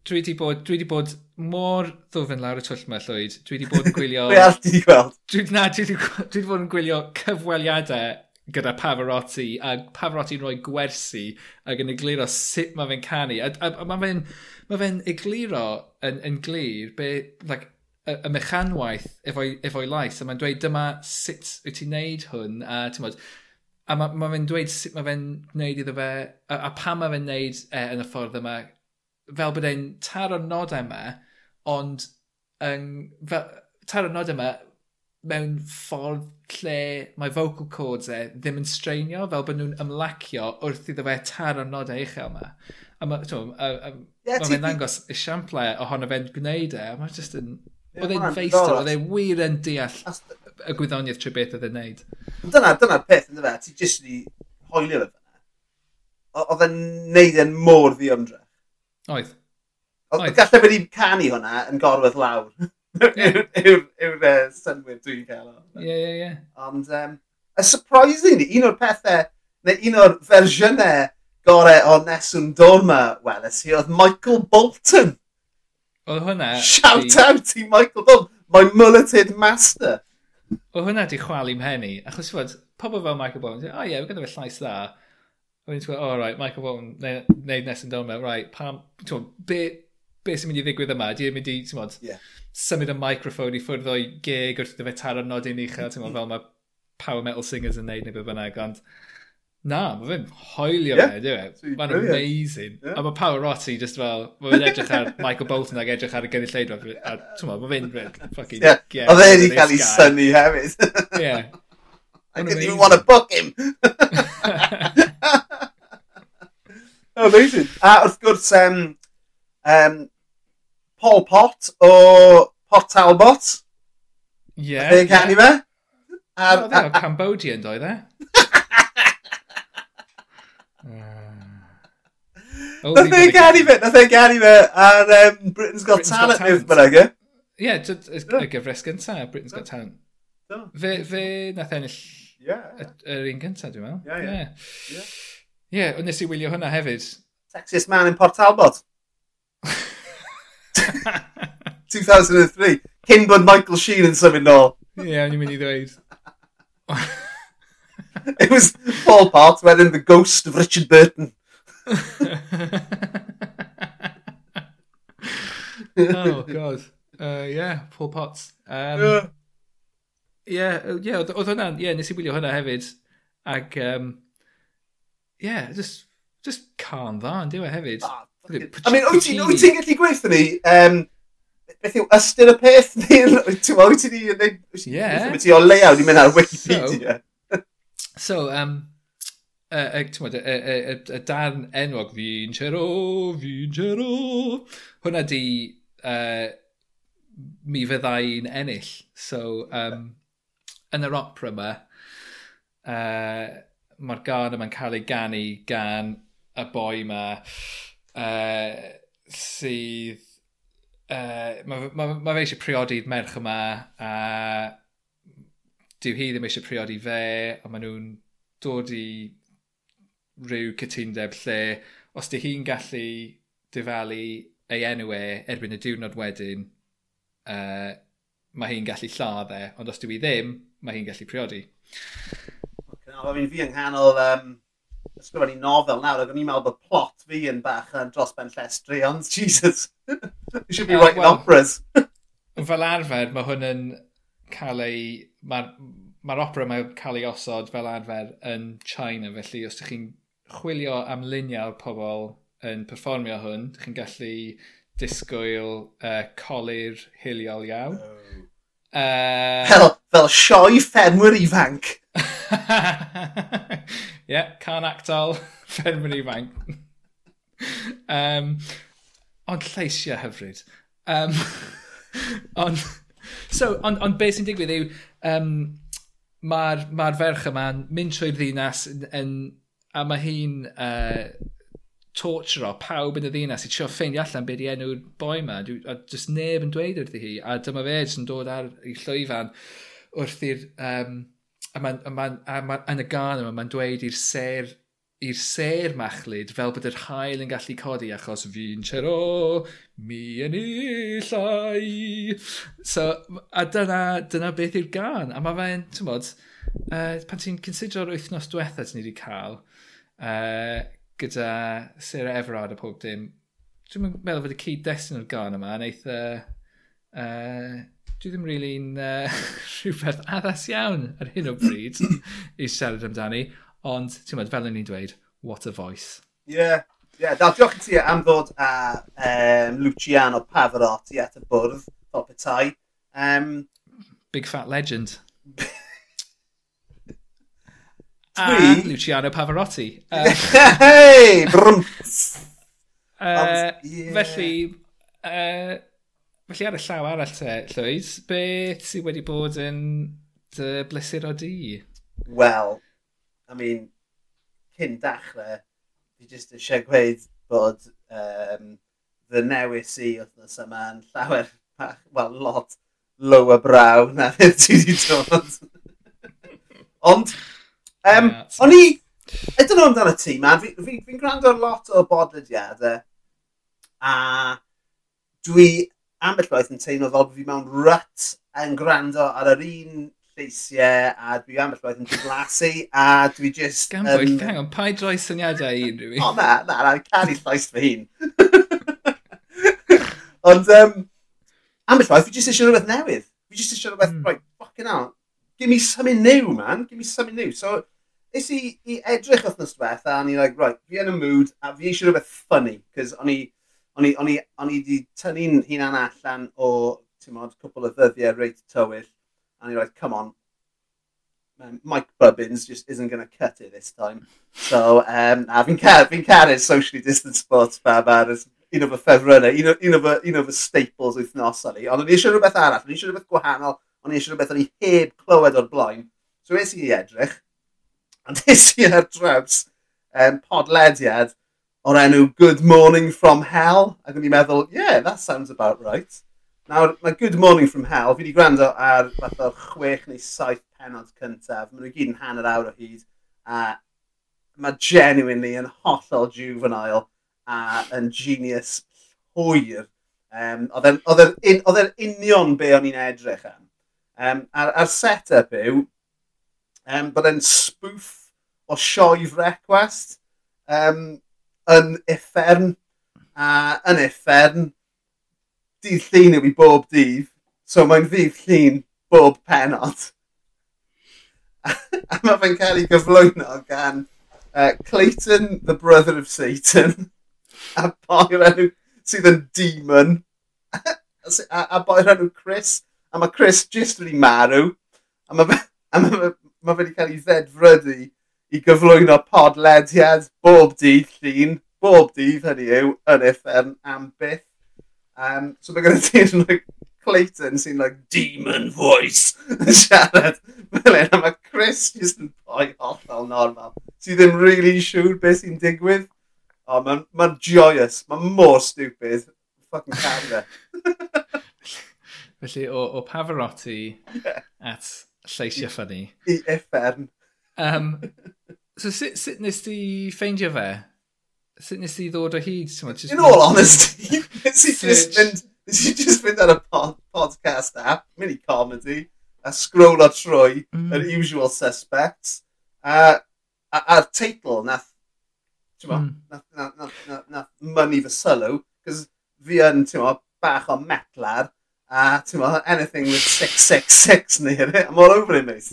Dwi wedi bod, dwi wedi bod mor ddwfn lawr y twll yma llwyd. Dwi wedi bod yn gwylio... Be all ti wedi gweld? Dwi, na, dwi wedi, dwi wedi bod yn gwylio cyfweliadau gyda Pavarotti a Pavarotti'n rhoi gwersi ac yn egluro sut mae fe'n canu. A, a, a mae fe'n ma fe egluro yn, yn glir be, like, y, y mechanwaith efo'i efo lais a mae'n dweud dyma sut wyt ti'n neud hwn a ti'n modd A mae ma fe'n dweud sut mae fe'n gwneud iddo fe, a, a pam mae fe'n gwneud e, yn y ffordd yma, fel bod e'n taro'r nodau yma, ond yng, fel, taro'r nodau yma mewn ffordd lle mae vocal cords e ddim yn strainio, fel bod nhw'n ymlacio wrth iddo fe taro'r nodau uchel yma. A mae fe'n dangos esiamplau ohono fe'n gwneud e, a mae jyst yn... Oedd e'n feistr, oedd e wir yn deall As, y gwyddoniaeth trwy beth oedd e'n neud. Dyna, dyna'r peth, ynddo fe, ti jyst wedi hoelio fe fyna. Oedd e'n neud e'n môr ddiymdrech. Oedd. Oedd gallai wedi canu hwnna yn gorwedd lawr. Yw'r synwyr dwi'n cael o. Ie, ie, ie. Ond, um, a surprising, un o'r pethau, neu un o'r fersiynau gorau o Neswn Dorma weles i, oedd Michael Bolton. Oedd hwnna... Shout out i Michael Bolton, my mulleted master o hwnna di chwalu mhen. Achos fod, pobl fel Michael Bolton, oh yeah, we're going to have llais dda. A wedyn ti'n oh right, Michael Bolton, neud nes yn dod mewn, right, pam, ti'n be, be sy'n mynd i ddigwydd yma? Dwi'n mynd i, ti'n bod, yeah. symud y microphone i ffwrdd o'i geg wrth iddo fe taro'r nodyn uchel, ti'n fel mae power metal singers yn neud neu beth bynnag, ond... Na, mae fe'n hoelio yeah. fe, dwi'n Mae'n amazing. Yeah. A mae Pavarotti just fel, mae fe'n edrych ar Michael Bolton ac edrych ar y gynulleidfa. A ti'n mae fe'n ffucking... Yeah. yeah Oedd e'n i cael ei synnu hefyd. yeah. I didn't even want to book him. Oh, amazing. A wrth gwrs, um, um, Paul Pot o Pot Talbot. Yeah. Oedd e'n canu fe? Oedd e'n Cambodian, doedd e? Oh, nath e gani fe, nath e gani fe ar um, Britain's Got Britain's Talent neu bynnag e? Ie, y gyfres gyntaf, Britain's Got Talent. Fe, fe nath ennill yr un gyntaf, dwi'n meddwl. Ie, ie. Ie, nes i wylio hwnna hefyd. Sexiest man in Port Talbot. 2003. Cyn bod Michael Sheen yn symud nôl. Ie, yeah, ni'n mynd i ddweud. It was Paul Pot, wedyn The Ghost of Richard Burton oh, god. Uh, yeah, Paul Potts. Um, yeah. Yeah, uh, yeah, oedd hwnna'n, yeah, nes i wylio hwnna hefyd. Ac, um, yeah, just, just calm dda, yn diwy e hefyd. Oh, I mean, wyt ti'n gallu gweithio ni, um, beth yw ystyr y peth ni? Ti'n wyt ti'n ei wneud? Ie. Wyt ti o leia, wedi'n mynd ar Wikipedia. So um, y, y, y, y, y darn enwog Vincero, Vincero. Hwna di uh, mi fyddai'n ennill. So, um, yn yr opera yma, uh, mae'r gân yma'n cael ei ganu gan y boi yma uh, sydd... Uh, mae ma, ma fe eisiau priodi'r merch yma a dyw hi ddim eisiau priodi fe a maen nhw'n dod i rhyw cytundeb lle os dy hi'n gallu difalu ei enw e erbyn y diwrnod wedyn, uh, mae hi'n gallu lladd e, ond os dyw hi ddim, mae hi'n gallu priodi. Okay, fi'n fi yng nghanol um, ysgrifennu nofel nawr, ac o'n i'n meddwl bod plot fi yn bach yn dros ben llestri, ond Jesus, you should be oh, uh, writing well, operas. fel arfer, mae hwn yn cael ei... Mae'r ma opera mae'n cael ei osod fel arfer yn China, felly os ydych chi'n chwilio am luniau o'r pobl yn perfformio hwn, ydych chi'n gallu disgwyl uh, colir hiliol iawn. Oh. Uh, fel, fel sioi ffermwyr ifanc. Ie, yeah, can actol ffermwyr ifanc. um, ond lleisiau hyfryd. Um, ond, so, ond, on beth sy'n digwydd yw, um, mae'r ma ferch yma'n mynd trwy'r ddinas yn, yn a mae hi'n uh, torturo pawb yn y ddinas i trio ffeindio allan beth i enw'r boi yma. A just neb yn dweud wrthi hi. A dyma fe jyst yn dod ar ei llwyfan wrth i'r... Um, a mae'n... Ma a ma yn y gan yma, mae'n dweud i'r ser i'r ser machlyd fel bod yr hael yn gallu codi achos fi'n chero, mi yn ei llai. So, a dyna, dyna beth yw'r gan. A mae fe'n, ti'n bod, uh, pan ti'n considero'r wythnos diwethaf ni wedi cael, Uh, gyda Sarah Everard a pob dim. Dwi'n meddwl fod y cyd-destun o'r gan yma yn eitha... Uh, dwi ddim rili'n really uh, rhywbeth addas iawn ar hyn o bryd i siarad amdani. Ond, ti'n meddwl, fel ni'n dweud, what a voice. Ie, yeah. yeah. Dal diolch i ti am ddod a um, Luciano Pavarotti at y bwrdd, top petai. Um, Big fat legend. A Luciano Pavarotti. Um, Hei! uh, yeah. Felly, uh, felly ar y llaw arall te, Llywyd, beth sydd wedi bod yn dy blesur o di? Wel, I mean, cyn dachrau, fi jyst eisiau gweud bod um, fy newis i wythnos yma yn llawer, wel, lot lower brow na fydd ti wedi dod. Ond, Um, yeah. O'n i, I don't know amdano ti, man, fi'n fi, fi, fi gwrando lot o bodlediadau, a dwi ambell waith yn teimlo fel bod fi mewn rut yn gwrando ar yr un lleisiau, a dwi ambell waith yn diflasu, a dwi just... Gan Gambwyll, um... hang on, pa i droi syniadau i unrhyw un? O na, na, na, caru llais fy hun. Ond, um, ambell waith, fi just eisiau rhywbeth newydd. Fi just eisiau rhywbeth, mm. right, fucking hell. Give me something new, man. Give me something new. So, Nes i i edrych wythnos diwetha, a ni like, right, fi yn y mood, a fi eisiau rhywbeth ffynnu, cos o'n i, o'n i, o'n i, o'n i wedi tynnu'n hunan allan o, ti'n modd, cwpl o ddyddiau reit tywyll, a ni like, come on, um, Mike Bubbins just isn't going to cut it this time. So, um, a fi'n cael, fi cael socially distant sports fab ar un o fy ffefrynnau, un, un, o, un o fy staples wythnos ni. Ond o'n i eisiau rhywbeth arall, o'n i eisiau rhywbeth gwahanol, o'n i eisiau rhywbeth o'n i heb clywed o'r blaen. So es i edrych, A des i ar draws um, podlediad o'r enw Good Morning From Hell. Ac o'n i'n meddwl, yeah, that sounds about right. Nawr, mae Good Morning From Hell, fi wedi gwrando ar fath o'r chwech neu saith penod cyntaf. Mae nhw gyd yn hanner awr o hyd. A mae genuinely yn hollol juvenile a yn genius hwyr. Um, Oedd e'n union be o'n i'n edrych am. Um, a'r, ar set-up yw, um, bod e'n spoof o sioe frecwest um, yn effern. a yn effern, dydd llun yw i bob dydd so mae'n ddydd llun bob penod a mae fe'n cael ei gyflwyno gan uh, Clayton the brother of Satan a boi'r enw sydd yn demon a, a boi o'r enw Chris a mae Chris just wedi marw a mae fe, a mae fe mae wedi cael ei ddedfrydu i gyflwyno podlediad bob dydd llun, bob dydd hynny yw, yn effern am byth. Um, so mae gyda ti'n like, Clayton sy'n like, demon voice yn siarad. Fel yna mae Chris just yn boi hollol normal. Ti ddim really siŵr beth sy'n digwydd. O, oh, mae'n ma joyous. Mae'n mor stupid. Fucking camera. Felly, o, o Pavarotti yeah. at lleisio ffynnu. I effern. Um, so sut, sut nes ti ffeindio fe? Sut nes ti ddod o hyd? In all honesty, nes i just fynd... Nes i just fynd ar y pod, podcast app, mini comedy, a scroll o trwy mm. yr usual suspects. a, a, a'r teitl nath, ti'n mm. nath, nath, nath, nath, nath, money fy sylw, cos fi yn, ti'n bach o metlar, a ti'n anything with 666 near it, I'm all over it, mate.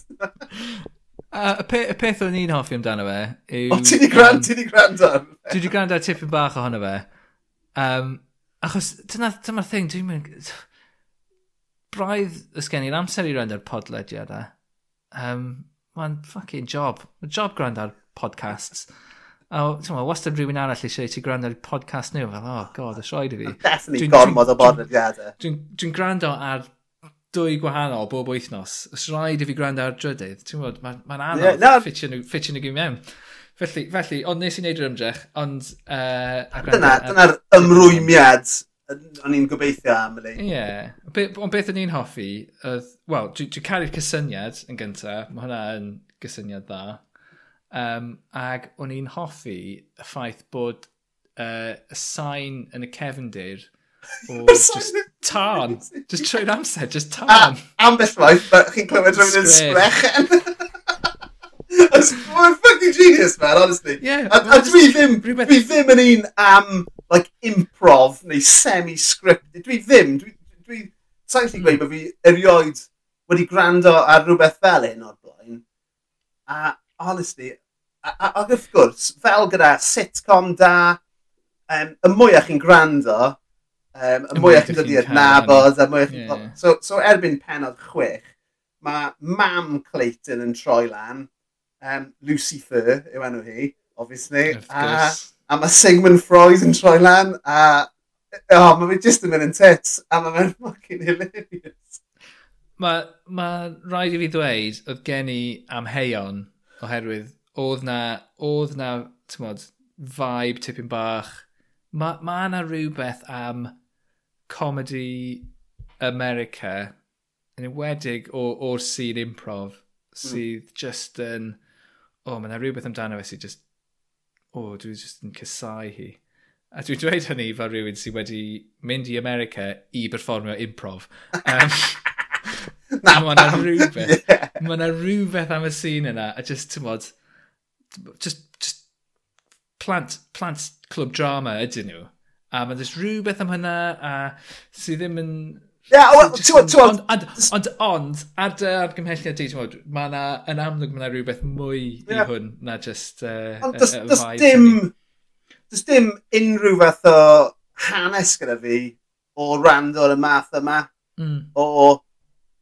Uh, y, pe y peth o'n i'n hoffi amdano fe yw... O, ti di grand, um, ti di grand ar? Dwi di grand ar tipyn bach ohono fe. Um, achos, dyna, dyma'r thing, dwi'n mynd... Braidd ysgen i'r amser i rend ar podlediadau. Um, e. Mae'n fucking job. Mae'n job grand ar podcasts a meddwl, wastad rhywun arall eisiau ti gwrando ar podcast nhw, fel, oh god, y sioed i fi. Definitely gormod o bodlediadau. Dwi'n dwi, gwrando ar dwy gwahanol bob wythnos. Os rhaid i fi gwrando ar drydydd, ti'n meddwl, mae'n ma, ma anodd yeah, no. ffitio nhw, ffitio nhw mewn. Felly, felly, ond nes i wneud yr ymdrech, ond... Uh, dyna, dyna'r ymrwymiad o'n i'n gobeithio am yli. Ie. Yeah. Be, ond beth o'n i'n hoffi, oedd, wel, dwi'n dwi caru'r cysyniad yn gyntaf, mae hwnna yn gysyniad dda. Um, ag o'n i'n hoffi y ffaith bod uh, y sain yn y cefndir o just tân. just trwy'r amser, just tân. A, ambell waith, chi'n clywed rhywun yn sgrechen. sblechen. Mae'n fucking genius, man, honestly. Yeah, a, a dwi ddim, rhywbeth... dwi ddim yn un am like, improv neu semi-script. Dwi ddim, dwi, dwi, sa'n gallu gweud hmm. bod fi erioed wedi gwrando ar rhywbeth fel hyn o'r blaen. A honestly, a, a, ac wrth gwrs, fel gyda sitcom da, um, y mwyach chi'n gwrando, um, y mwyach chi'n dod i nabod, a mwyach chi'n... Yeah. So, so erbyn penod chwech, mae mam Clayton yn troi lan, um, Lucifer yw enw hi, obviously, a, a mae Sigmund Freud yn troi lan, a oh, mae fi jyst yn mynd yn tits, a mae fe'n fucking hilarious. Mae ma rhaid i fi ddweud, oedd gen i amheion Oherwydd oedd na, oedd na, ti'n modd, vibe tipyn bach. Mae ma na rhywbeth am comedy America, yn enwedig o'r scene improv, hmm. sydd mm. just yn, o, oh, mae na rhywbeth amdano fe sydd just, o, oh, dwi just yn cysau hi. A dwi'n dweud hynny fel rhywun sydd wedi mynd i America i berfformio improv. Um, Na, mae yna rhywbeth. Yeah. Mae yna rhywbeth am y sîn yna. A just, ti'n modd, just, just plant, plant clwb drama ydyn nhw. A mae just rhywbeth am hynna, a sydd ddim yn... Yeah, well, ti'n Ond, ond, ond, ar dy argymhelliad di, ti'n modd, mae yna, yn amlwg, mae yna rhywbeth mwy yeah. i hwn na just... Uh, ond, does dim... Does dim unrhyw fath o hanes gyda fi o rando ar y math yma. Mm. O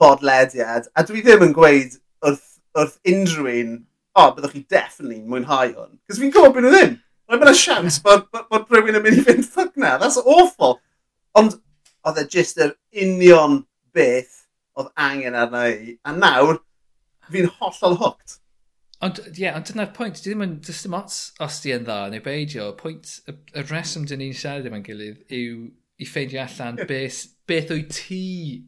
bodlediad, a dwi ddim yn gweud wrth, wrth unrhyw un, o, oh, byddwch chi definitely mwynhau hwn. Cos fi'n gwybod byd nhw ddim. Mae yna siams bod, bod, bod rhywun yn mynd i fynd ffug na. That's awful. Ond oedd e jyst yr union beth oedd angen arna i. A nawr, fi'n hollol hooked. Ond, ie, yeah, ond dyna'r pwynt, dwi ddim yn, dwi ddim ots os di yn dda neu beidio. Pwynt, y, y reswm dyn ni'n siarad yma'n gilydd yw i ffeindio allan beth, beth wyt ti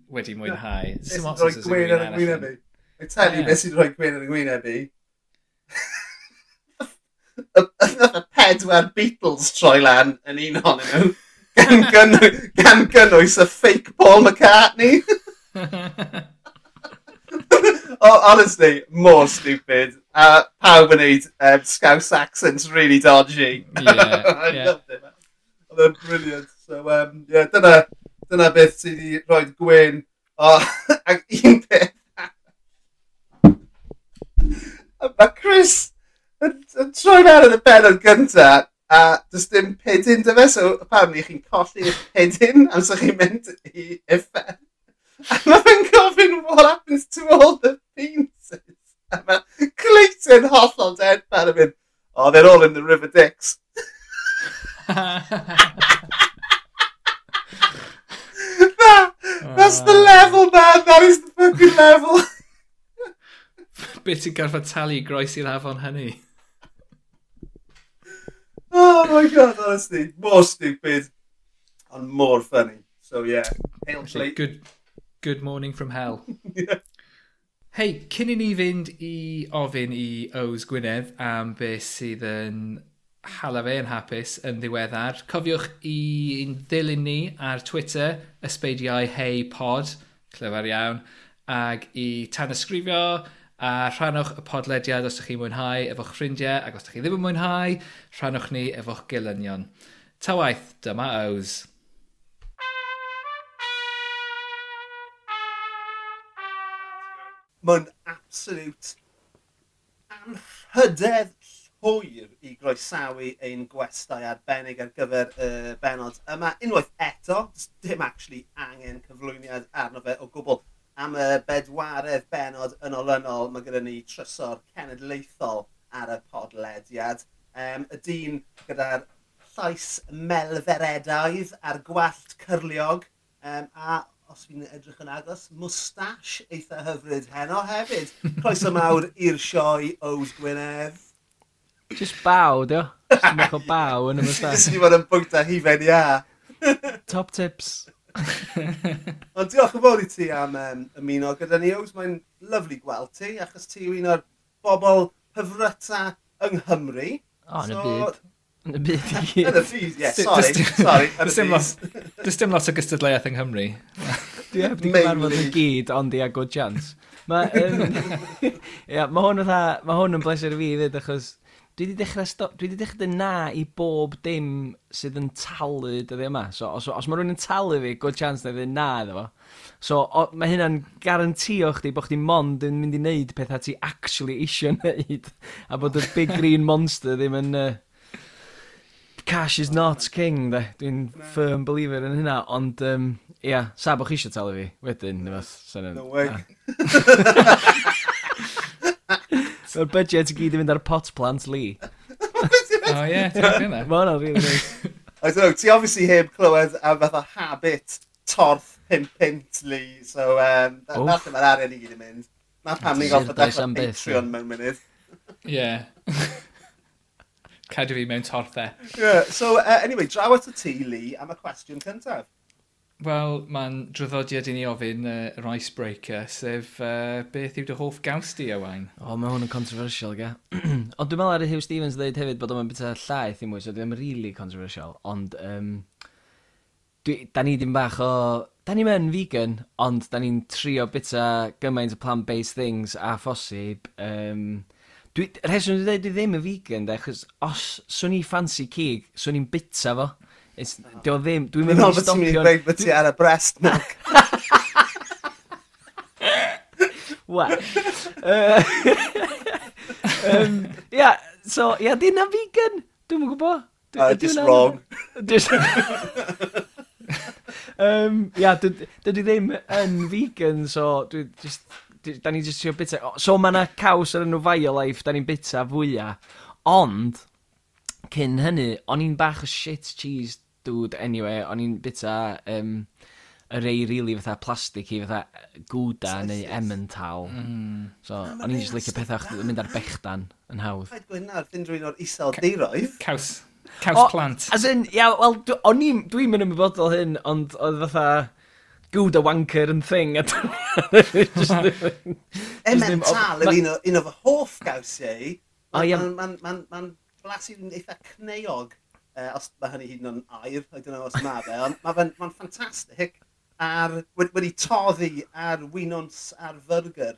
wedi mwynhau. Beth sy'n rhoi gwyn ar y gwyneb i? I Mae'n telu beth sy'n rhoi gwyn ar y gwyneb i. Nath y pedwar Beatles troi lan yn un ohonyn nhw. Gan, gynnwys, gan gynnwys y fake Paul McCartney. oh, honestly, more stupid. Uh, pawb yn neud um, Scouse accents really dodgy. Yeah, I yeah. loved it. Man. Oh, they're brilliant. So, um, yeah, dyna, dyna beth sydd wedi rhoi gwyn. O, ac un peth. Mae Chris yn troi mewn yn y benod gynta, a does dim pedyn dy fe, so apparently chi'n colli'r pedyn am amser chi'n mynd i effe. A mae fe'n gofyn what happens to all the penises. A mae Clayton hollol dead pan yn mynd, oh, they're all in the River Dix. That's the level, man! That is the fucking level! Be ti'n gorfod talu groes i'r afon hynny? oh my god, honestly. More stupid. And more funny. So yeah, hail Actually, Good, good morning from hell. yeah. Hei, cyn i ni fynd i ofyn i Ows Gwynedd am beth sydd yn hala fe yn hapus yn ddiweddar. Cofiwch i'n ddilyn ni ar Twitter, ysbeidiau hei pod, clyfar iawn, ag i tan ysgrifio a rhannwch y podlediad os ydych chi'n mwynhau efo'ch ffrindiau ac os ydych chi ddim yn mwynhau, rhannwch ni efo'ch gilynion. Ta waith, dyma Ows. Mae'n absolute anrhydedd hwyr i groesawu ein gwestau arbennig ar gyfer y uh, benod yma. Unwaith eto, dim actually angen cyflwyniad arno fe o gwbl am y bedwaredd benod yn olynol mae gyda ni trysor cenedlaethol ar y podlediad. Um, y dyn gyda'r llais melferedaidd a'r gwallt cyrliog um, a os fi'n edrych yn agos, mwstash eitha hyfryd heno hefyd. Croeso mawr i'r sioe Ows Gwynedd. Just baw, dio. Just mach o baw yn y mystad. Just i fod yn bwyta hifen, ia. Top tips. Ond diolch yn fawr i ti am um, ymuno gyda ni, Ows. Mae'n lyflu gweld ti, achos ti yw un o'r bobl hyfryta yng Nghymru. O, yn y byd. Yn y byd i. Yn y byd, ie. Sorry, sorry. yn y Does dim lot o gystadleuaeth yng Nghymru. Dwi heb di gyfarfod yn gyd, ond i a good chance. Mae um, yeah, ma hwn, ma hwn yn bleser i fi ddyd, achos dwi wedi dechrau, sto, dwi wedi dechrau na i bob dim sydd yn talu dyddi yma. So, os, os mae rhywun yn talu fi, good chance na fydd na iddo fo. So, o, mae hynna'n garantio chdi bod chdi mond yn mynd i wneud pethau ti actually eisiau wneud. A bod y big green monster ddim yn... Uh, cash is not king, de. Dwi'n firm believer yn hynna, ond, um, ia, yeah, sa bod chi eisiau talu fi wedyn, no, no way. O'r budget i gyd i fynd ar pot plant Lee. Oh, o ie, ti'n gwybod hynna? Mae hwnna'n rili neis. I don't know, ti obviously heb clywed am fath o habit torth pimp pint Lee, so um, that, that's lle mae'r arian i gyd yn mynd. Na pam ni'n goffa dechrau Patreon mewn munud. Ie. Cadw fi mewn torthau. Yeah, so uh, anyway, draw at y tu Lee am y cwestiwn cyntaf. Wel, mae'n draddodiad i ni ofyn uh, yr icebreaker, sef uh, beth yw dy hoff gaws di, Ewain? O, mae hwn yn controversial, ga. ond dwi'n meddwl ar y Hugh Stevens ddeud hefyd bod o'n bethau llaeth i mwy, so dwi'n really controversial, ond um, dwi, da ni dim bach o... Da ni'n mynd vegan, ond da ni'n trio bita gymaint o plant-based things a phosib. Um, dwi, rheswm dwi'n dweud dwi ddim yn vegan, da, achos os swn i fancy cig, swn i'n bita fo. It's, Dio ddim, dwi'n mynd i stopio... Dwi'n meddwl bod ti'n mynd i ar y breast milk. Wel. um, yeah, so, ia, yeah, di na vegan. Dwi'n mwyn gwybod. Dwi, uh, just wrong. Just... um, ia, dwi ddim yn vegan, so dwi just... Da ni just trio bita. So mae yna caws ar enw Violife, da ni'n bita fwyaf. Ond, cyn hynny, o'n i'n bach o shit cheese dude, anyway, o'n i'n bita um, y rei rili really fatha plastic i fatha gouda neu emmental. Mm. So, o'n i'n just licio pethau mynd ar bechdan yn hawdd. Fed Gwynnar, dyn rwy'n o'r isel deiroedd. Caws. Caws o, plant. As in, ia, yeah, wel, o'n i'n, dwi'n mynd ymwybodol hyn, ond oedd fatha gouda wanker yn thing. Emmental yw un o fy hoff gawsiau. Mae'n blasu'n eitha cneog. Uh, os mae hynny hyd yn oed air, I don't know os mae fe, ond mae'n ma ffantastig ar, wedi toddi ar winons ar fyrgyr.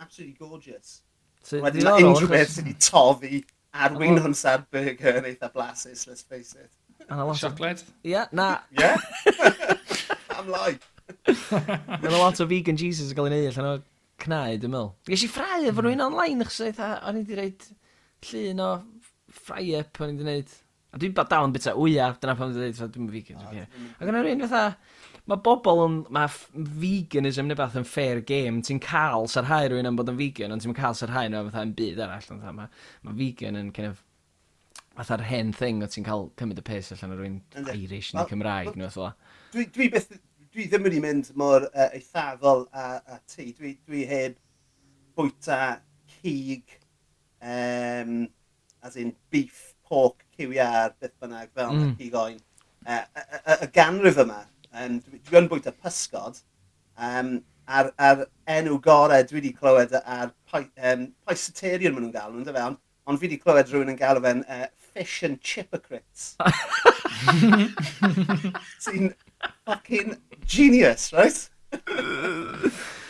Absolutely gorgeous. So, Wedyn mae unrhyw beth sydd wedi toddi ar winons ar burger yn eitha blasus, let's face it. And a lot Chocolate? Yeah, na. Yeah? I'm like. Mae'n a lot o vegan Jesus yn cael ei wneud allan o cnau, dwi'n meddwl. Ges i ffrau efo nhw online, achos o'n i wedi reid llun o fry-up o'n i wedi wneud A dwi'n dal yn bita wya, dyna pam dwi'n dweud, dwi'n vegan. Dwi'n Ac yna rhywun fatha, mae bobl yn, mae veganism neu beth yn fair game, ti'n cael sarhau rhywun am bod yn vegan, ond ti'n cael sarhau nhw fatha yn byd arall. Ond mae ma vegan yn kind of, fatha'r hen thing o ti'n cael cymryd y pes allan o rhywun Irish neu Cymraeg neu fatha. Dwi, dwi, beth, dwi ddim wedi mynd mor uh, eithafol a, a ti. Dwi, dwi heb bwyta cig, um, as in beef porc, cywiar, beth bynnag fel mm. cigoen. Uh, y, y, y ganrif yma, um, dwi, dwi yn bwyta pysgod, um, a'r, ar enw gorau dwi wedi clywed ar um, paiseterion maen nhw'n galw, nhw'n fe, ond, ond fi wedi clywed rhywun yn galw fe'n uh, fish and chipocrats. Sy'n fucking genius, right?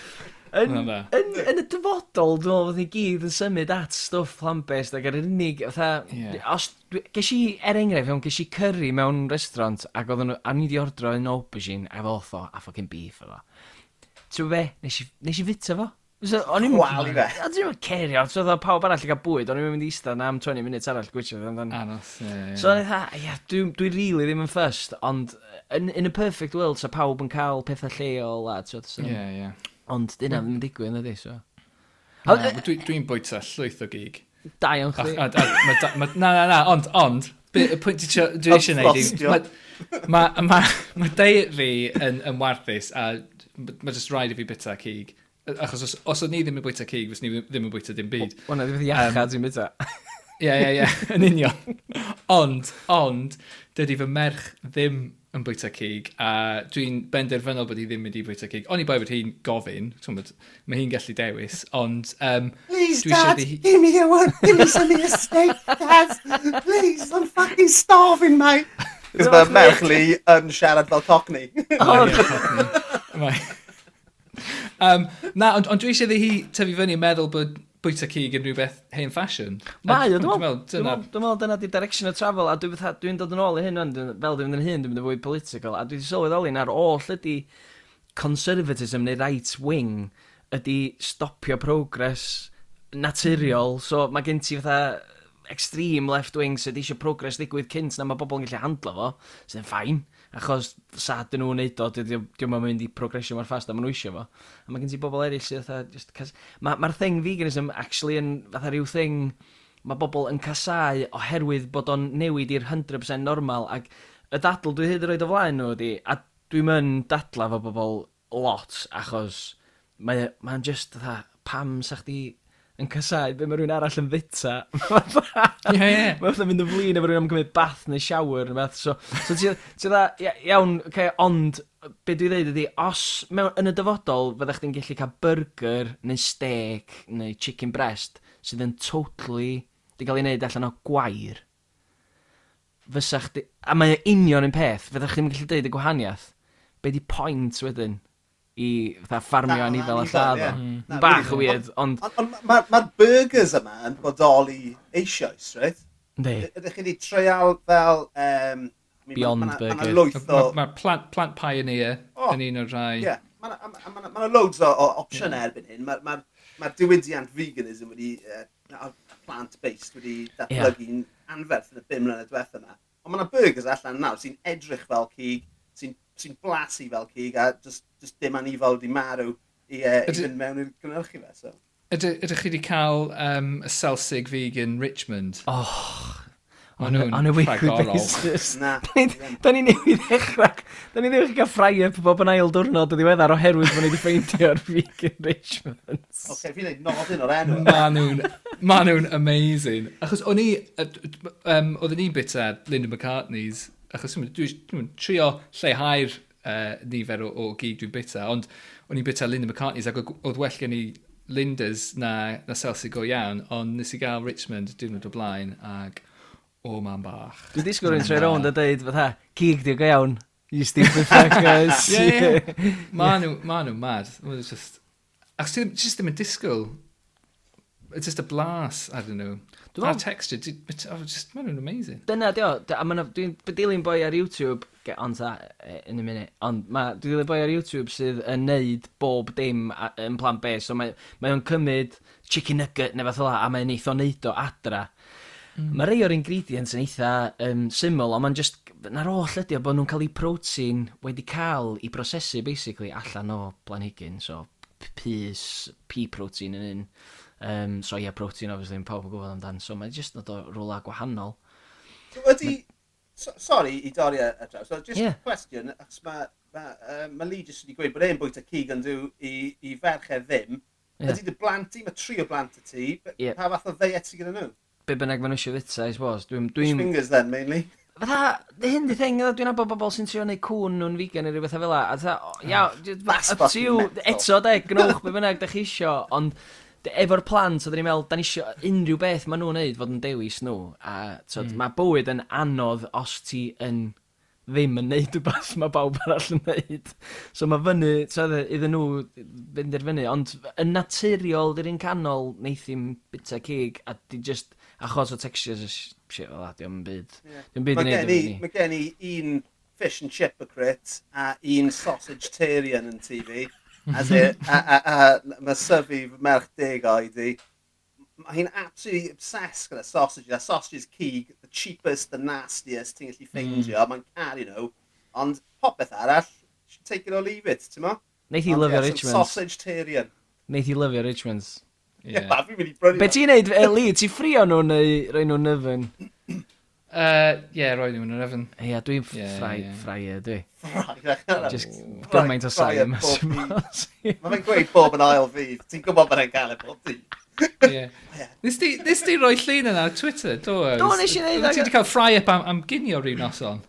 Yn, yn, yn, y dyfodol, dwi'n meddwl, fod ni gyd yn symud at stwff plant-based ac ar yr unig, fatha, yeah. os, ges i, er enghraifft, iawn, ges i curry mewn restaurant ac oedden nhw, a ni di ordro yn aubergine a fel otho, a ffocin beef efo. Ti'n be, nes i, nes i fita fo. So, o'n i'n wal i fe. A dwi'n mynd cerio, so oedd pawb arall i gael bwyd, o'n i'n mynd i eistedd na am 20 munud arall gwytio. Anos, ie. ie. So o'n i'n dda, ia, dwi'n dwi really ddim yn ffyrst, ond in, in a perfect world, so pawb yn cael pethau lleol a ti'n so, Ie, ie. Ond dyna hmm. ddim yn digwydd na di, so. Dwi'n dwi, dwi bwyta llwyth o gig. Da iawn chdi. A, a, a, ma, ma, na, na, na, ond, ond, y pwynt dwi eisiau gwneud Mae ma, ma deiry yn, yn warthus a mae jyst rhaid i fi bita cig. Achos os, os o'n i ddim yn bwyta cig, fes ni ddim yn bwyta dim byd. Wna, ddim yn iachad dwi'n bita. Ie, ie, ie, yn union. Ond, ond, dydy fy merch ddim yn bwyta cig, a dwi'n benderfynol bod hi ddim mynd i bwyta cig. Oni bai bod hi'n gofyn, bod, mae hi'n gallu dewis, ond... Um, Please, dwi Dad, hi... give me a one, give me some of your steak, Dad. Please, I'm fucking starving, mate. Cos mae merch li yn siarad fel cockney. Oh, um, na, ond, ond dwi eisiau ddi hi tyfu fyny yn meddwl bod bwyta cig yn rhywbeth hen fashion. Mae, dwi'n meddwl, dyna... Dwi'n meddwl dyna di direction of travel, a dwi'n dwi dod yn ôl i hyn, fel dwi'n mynd yn hyn, dwi'n mynd yn fwy political, a dwi'n sylweddoli na'r oll ydi conservatism neu right wing ydi stopio progress naturiol, hmm. so mae gen ti fatha extreme left wing sydd eisiau progress ddigwydd cynt na mae bobl yn gallu handlo fo, sydd yn ffain. Achos sa dyn nhw'n neud o, diwm di, mynd i progresio mor ffast a maen nhw eisiau fo. A mae gen ti bobl eraill sydd fatha... Just, cas... Mae'r ma thing veganism actually yn fatha rhyw thing... Mae bobl yn casau oherwydd bod o'n newid i'r 100% normal ac y dadl dwi hyd yn oed o flaen nhw ydi, a dwi'n mynd dadla fo bobl lot achos mae'n mae, e- mae just fatha pam sa chdi yn casau be mae rhywun arall yn fita. Ie, ie. Mae'n mynd yn flin efo rhywun am gymryd bath neu shower neu beth. So, so ti ti dda, iawn, okay, ond, be dwi dweud ydi, os mewn, yn y dyfodol fyddech chi'n gallu cael burger neu steak neu chicken breast sydd yn totally di gael ei wneud allan o gwair, fysa chdi... A mae union un peth, fyddech chi'n gallu dweud y gwahaniaeth. Be di point wedyn? i fatha ffarmio na, anifel a lladd o. Mm. Bach really weird, ond... Ond mae'r ma burgers yma yn bodoli eisoes, right? Ne. Ydych chi wedi treial fel... Um, Beyond burgers. Burger. lwyth o... Mae plant, plant pioneer oh, yn un o'r rhai. Ie, mae loads o, o opsiwn yeah. erbyn hyn. Mae'r ma, ma diwydiant veganism wedi... Uh, plant-based wedi datblygu'n yeah. anferth yn y bum mlynedd diwethaf yma. Ond mae yna burgers allan nawr sy'n edrych fel cig, sy'n sy'n blasu fel cig a just, just dim anifol wedi marw i, uh, i fynd mewn i'r gynhyrchu fe. So. Ydych chi wedi cael um, y Celsig vegan Richmond? Och, Maen nhw'n On a weekly basis. Na. da ni newid ddechrau. Da ni newid gael ffraer pob bob yn ail diwrnod o ddiweddar oherwydd bod ni wedi ffeindio'r vegan Richmonds. Oce, okay, fi'n ei nodyn o'r enw. Ma nhw'n ma nhw'n amazing. Achos o'n i, um, oedden ni'n bita Linda McCartney's Achos dwi'n dwi, dwi trio lleihau'r uh, nifer o, o gig dwi'n bita, ond o'n i'n bita Linda McCartney's ac oedd well gen i Linda's na, na Celsi go iawn, ond nes i gael Richmond diwrnod o blaen ac o man bach. Dwi'n disgwyl rwy'n tre rownd a dweud fatha, gig diw go e iawn, you stupid fuckers. Ie, ie. Ma nhw, ma nhw mad. Just, ac just ddim yn disgwyl. It's just a blast, I don't know. Dwi'n meddwl... texture, di, I oh, just, maen nhw'n amazing. Dyna, dio, a maen dwi'n dilyn boi ar YouTube, get on ta, e, yn y munud, ond ma, dwi'n dilyn boi ar YouTube sydd yn neud bob dim a- yn plan B, so mae mae o'n cymryd chicken nugget neu fath o la, a mae'n eitho neud o adra. Mm. Mae rei o'r ingredients yn eitha um, syml, ond mae'n just, na'r oll ydi o bod nhw'n cael eu protein wedi cael i brosesu, basically, allan o blanhigyn, so p- pys, pea protein yn un, um, soia protein, obviously, yn pawb yn gwybod amdan. So mae'n just nad o rwla gwahanol. Wedi... So, sorry i dorri y draws. So, just yeah. question, achos mae ma, uh, ma Lee jyst wedi gweud bod e'n bwyta cig yn dw i, i ferched ddim. Yeah. Ydy dy blant i mae tri o blant y ti, yeah. pa fath o ddeiet sydd gyda nhw? Be bynnag maen nhw eisiau fita, I suppose. Dwi'n... Dwi fingers then, mainly. Fatha, hyn di thing, dwi'n abod bobl sy'n trio neud cwn nhw'n vegan neu rhywbeth fel la. A dda, iaw, up to you, eto de, gnwch be bynnag da chi isio, ond efo'r plant, oedden ni'n meddwl, da ni isio unrhyw beth maen nhw'n neud fod yn dewis nhw. A so, mm. mae bywyd yn anodd os ti yn ddim yn neud rhywbeth mae bawb arall yn neud. So mae fyny, tyd, iddyn nhw fynd i'r fyny. Ond yn naturiol, dy'r un canol, neith i'n bita cig, a di just, achos o textures a shit fel la, diolch yn byd. Yeah. Diolch yn byd yn neud i. Mae gen i un fish and chipocrit a un sausage terrian yn TV. As it, a, a, a, mae syfu merch deg oed i. Mae hi'n absolutely obsessed gyda sausage. A sausage is cig, the cheapest, the nastiest, ti'n gallu ffeindio. Mm. Mae'n caru nhw. Ond popeth arall, take it or leave it, ti'n mo? Neith i lyfio Richmond's. Sausage Tyrion. Neith i lyfio Richmond's. Yeah. Yeah, fi'n mynd i brynu. Be ti'n neud, Eli, ti'n ffrio nhw neu rhoi nhw'n nyfyn? Ie, uh, yeah, roi nhw yn yr efen. Ie, yeah, dwi'n ffrau, yeah, ffrau, yeah. dwi. Ffrau, Just gymaint o sai yma sy'n mas. Mae fe'n gweud bob yn ail fydd. Ti'n gwybod bod e'n gael e bob dydd. yeah. Nes di roi llun yna ar Twitter, do? Do, nes i neud. Ti wedi cael ffrau up am, am ginio rhyw noson.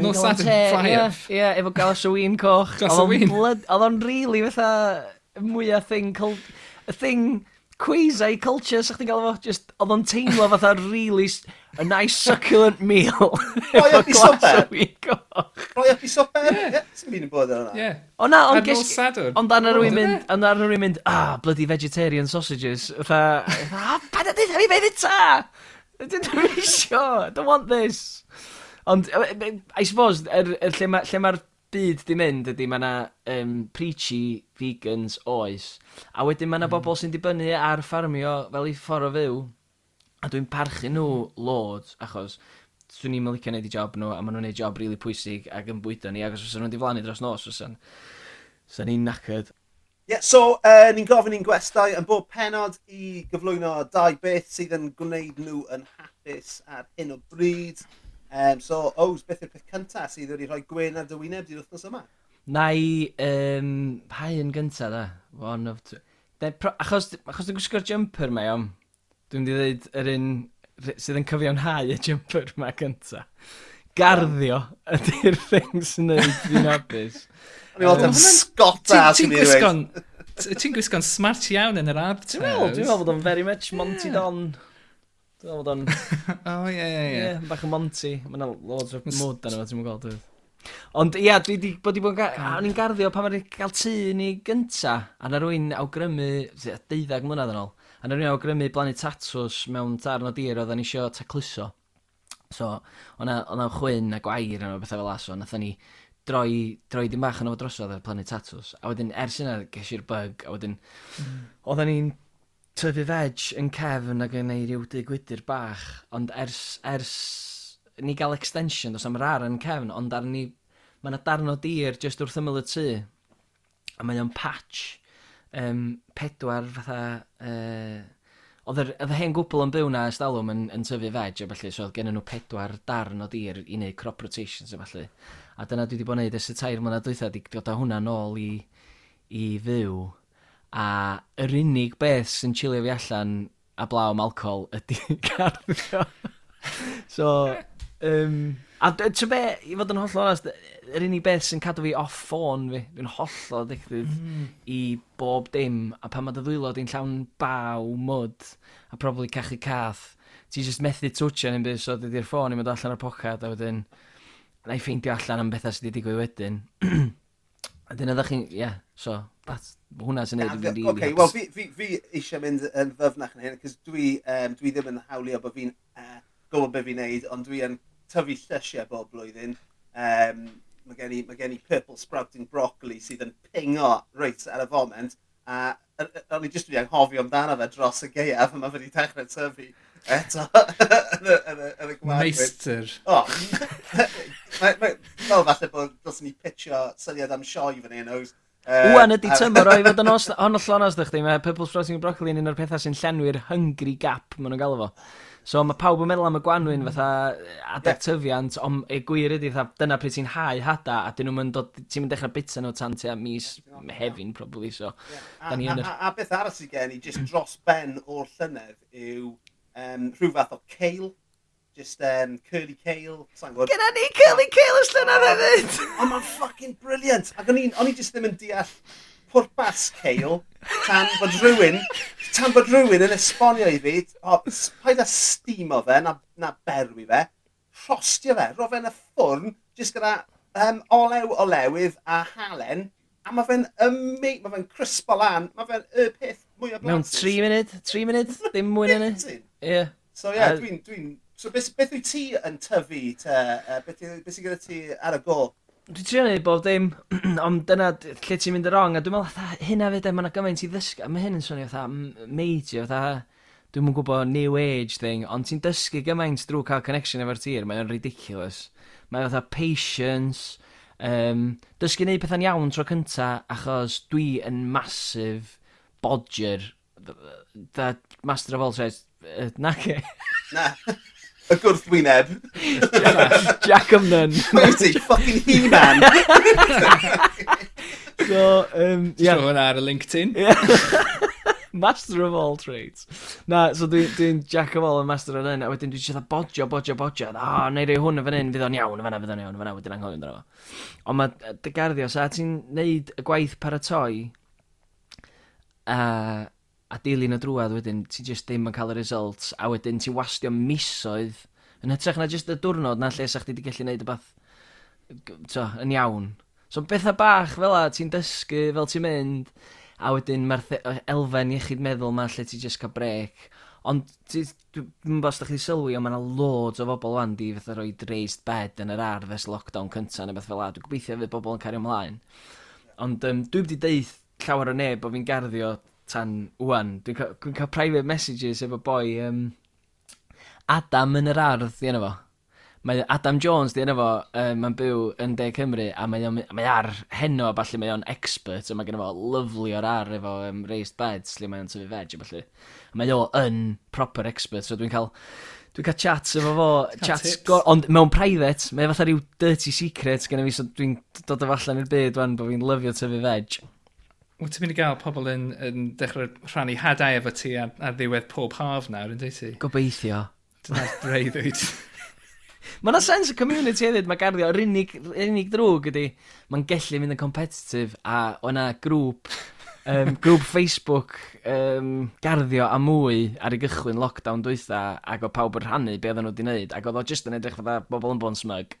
Nos Saturn ffrau up. Ie, efo gael o win coch. Galas o win. Oedd o'n rili fatha mwyaf thing... Thing quasi culture, sa'ch chi'n gael efo, Just, oedd o'n teimlo fatha really a nice succulent meal. Roi up i sober. Roi up i sober. Ie, sy'n byd yn bod ar hwnna. Ie. O na, ond ges... Ond anna rwy'n mynd, ond anna rwy'n mynd, ah, bloody vegetarian sausages. fatha, ah, pa da ddim i beth eta? dwi'n nhw'n I don't want this. Ond, I suppose, er, er, lle mae'r ma byd di mynd ydy mae yna um, preachy vegans oes. A wedyn mae yna mm. bobl sy'n dibynnu ar ffarmio fel i ffordd o fyw. A dwi'n parchu nhw loads, achos swn i'n mylicio neud i job nhw, a maen nhw'n neud job rili really pwysig ac yn bwydo ni, ac os fysa nhw'n diflannu dros nos, fysa'n fysa ni'n nacyd. Ie, yeah, so uh, ni'n gofyn i'n gwestai yn bob penod i gyflwyno dau beth sydd yn gwneud nhw yn hapus ar hyn o bryd. Um, so, Ows, beth yw'r peth cyntaf sydd wedi rhoi gwyn ar dy wyneb di'r wythnos yma? Na i, um, pa un gyntaf da? One of two. De, pro, achos, achos dwi'n gwisgo'r jumper mae om, dwi'n di ddweud yr un sydd yn cyfiawnhau y jumper mae gyntaf. Garddio ydy'r thing sy'n neud fi'n abys. O'n i'n meddwl, um, sgota sy'n ei ddweud. Ti'n gwisgo'n smart iawn yn yr ardd. Dwi'n meddwl, dwi'n meddwl bod o'n very much Monty Don. Dwi'n meddwl bod o'n... o, ie, ie, ie. Ie, bach o Monty. Mae yna loads o mwd arno fo, ti'n gweld dwi. Ond ia, dwi wedi bod i bod yn... i'n garddio pan mae'n cael tŷ ni gynta. A na rwy'n awgrymu, deuddag mlynedd yn ôl, a na rwy'n awgrymu blannu tatws mewn darn o dir oedd ni eisiau tacluso. So, o'na chwyn a gwair yn o'r bethau fel aso. Nath ni droi, droi dim bach yn o'r drosodd ar plannu tatws. A wedyn, ers yna, ges i'r bug. A wedyn, mm. oedden ni'n tyfu veg yn cefn ac yn ei ryw dy gwydyr bach, ond ers, ers ni gael extension, dos am rar yn cefn, ond ar ni, mae yna darn o dir jyst wrth ymyl y tŷ, a mae o'n patch um, pedwar fatha... Uh, oedd yr, oedd hen gwbl yn byw na ystalwm yn, yn tyfu veg a felly, so oedd gen nhw pedwar darn o dir i wneud crop rotations a felly. A dyna dwi wedi bod yn neud ys y tair mlynedd dwythau, di dod â hwnna nôl i, i fyw a yr unig beth sy'n chilio fi allan a blaw am alcohol ydy garddio. so, um, a ti'n be, i fod yn holl onest, yr unig beth sy'n cadw fi off ffôn fi, dwi'n holl o ddicdydd mm. i bob dim, a pan mae dy ddwylo di'n llawn baw, mwd, a probably cachu cath, ti'n just methu twtio yn byd, so dydy'r ffôn i'n mynd allan o'r pocad, a wedyn, na i ffeindio allan am bethau sydd wedi digwydd wedyn. A dyna ddech chi'n, ie, yeah, so, that's, hwnna sy'n neud i fi'n rili. Okay, well, fi, fi, fi eisiau mynd yn ddyfnach yn hyn, cos dwi, um, dwi ddim yn hawlio bod fi'n e, uh, gwybod beth fi'n neud, ond dwi yn tyfu llysiau bob blwyddyn. Um, mae gen, i, mae gen i purple sprouting broccoli sydd yn pingo reit ar y foment. A o'n i jyst wedi anghofio amdano fe dros y geiaf, a mae wedi dechrau tyfu eto yn y gwaith. Meister. O, Mae- mae- Fel falle bod dylswn ni pitio syniad am sioi fan hyn, oes? Yy, Wan ydi tymor o i fod yn os- honell onest ddech chi, mae Purple Sprouting Broccoli yn un o'r pethau sy'n llenwi'r hungry gap maen nhw'n galw fo. So mae pawb yn meddwl am y gwanwyn mm. fatha adeg tyfiant, ond y gwir ydy fatha dyna pryd ti'n hau hada, a dyn nhw'n mynd dod, ti'n mynd dechrau bita nhw tan tua mis hefyn, probably, so. A, Da ni yn a, yr... a, a beth arall sydd gen i, jyst dros ben o'r llynedd, yw um, rhyw fath o ceil just um, Curly Cale. Gyda ni Curly Cale ys llynedd hefyd! Ond mae'n ffucking briliant. Ac o'n i on i just ddim yn deall pwrpas Cale tan bod rhywun, tan bod rhywun yn esbonio i fi, o, paid a steam o fe, na, na berwi fe, rhostio fe, ro fe'n y ffwrn, jyst gyda um, olew olewydd a halen, a mae fe'n ymwneud, mae fe'n crispo lan, mae fe'n y peth mwyaf blasus. Mewn 3 munud, 3 munud, ddim mwy na ni. Ie. So ie, yeah, dwi'n dwi So beth, beth wyt ti yn tyfu te? Uh, beth, beth sy'n gyda ti ar y go? Dwi'n trio neud bob dim, ond dyna lle ti'n mynd y rong, a dwi'n meddwl, hyn a fyd, e, mae yna gymaint i ddysgu, a mae hyn yn swnio fatha meidio, fatha, dwi'n mwyn gwybod new age thing, ond ti'n dysgu gymaint drwy cael connection efo'r tir, mae'n ridiculous. Mae fatha patience, um, dysgu neud pethau'n iawn tro cynta, achos dwi yn massive bodger, da master of all trades, uh, na Na. y gwrthwyneb. Jack of none. Wyt ti, ffucking He-Man. so, um, yeah. So hwnna ar y LinkedIn. Yeah. Master of all trades. Na, so dwi'n dwi, Jack of all yn master of hyn, a wedyn dwi'n siarad bodio, bodio, bodio. A, oh, neu rei hwn yn fan hyn, fydd o'n iawn, fan hyn, fydd o'n iawn, fan hyn, wedyn anghofio'n dyna fo. Ond mae dy garddio, sa ti'n neud y gwaith paratoi, a uh, a dilyn y drwad wedyn, ti just ddim yn cael y results, a wedyn ti wastio misoedd, yn hytrach na just y diwrnod na lle sa chdi wedi gallu gwneud y bath, so, yn iawn. So bethau bach fel a, ti'n dysgu fel ti'n mynd, a wedyn mae'r elfen iechyd meddwl ma lle ti just cael brec. Ond dwi'n bos da chi sylwi, ond mae yna loads o bobl wan di fatha roi raised bed yn yr ardd ers lockdown cyntaf neu beth fel la. Dwi'n gobeithio fydd bobl yn cario ymlaen. Ond um, dwi wedi deith llawer o neb bod fi'n garddio tan wwan. Dwi'n ca dwi cael private messages efo boi um, Adam yn yr ardd, di yna fo. Mae Adam Jones, di yna fo, um, mae'n byw yn De Cymru, a mae, mae ar heno, a falle mae o'n expert, a mae gen fo lyflu o'r ar efo um, raised beds, lle mae o'n tyfu veg, a falle. Mae o yn proper expert, so dwi'n cael dwi'n cael chats efo fo, chats, go, ond mewn private, mae fatha rhyw dirty secret gen i fi, so dwi'n dod o allan i'r byd, wan, bod fi'n lyfio tyfu veg. Wyt ti'n mynd i gael pobl yn, yn dechrau rhannu hadau efo ti ar, ar ddiwedd pob haf nawr, yn dweud ti? Gobeithio. Dyna'r breuddwyd. Mae yna sens y community hefyd, mae garddio yr unig, unig drwg ydy, mae'n gellu mynd yn competitive a o'na grŵp, um, grŵp Facebook um, garddio a mwy ar ei gychwyn lockdown dwytha ac o pawb yn rhannu be oedden nhw wedi wneud ac oedd o just yn edrych fydda bobl yn bon smug.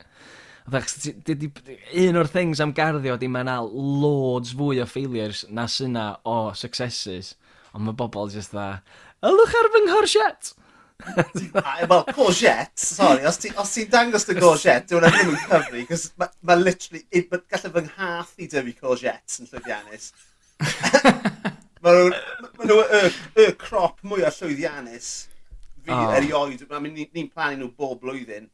Dwi, un o'r things am garddio di mae yna loads fwy o failures na syna o successes. Ond mae bobl jyst dda, ylwch ar fy nghorsiet! Wel, courgette, sorry, os ti'n ti dangos dy courgette, dwi'n ddim yn cyfri, cos mae ma literally, ma gallu fy nghath i dyfu courgette yn llwyddiannus. Mae nhw y crop mwyaf llwyddiannus fi oh. erioed. Ni'n ni plannu nhw bob blwyddyn.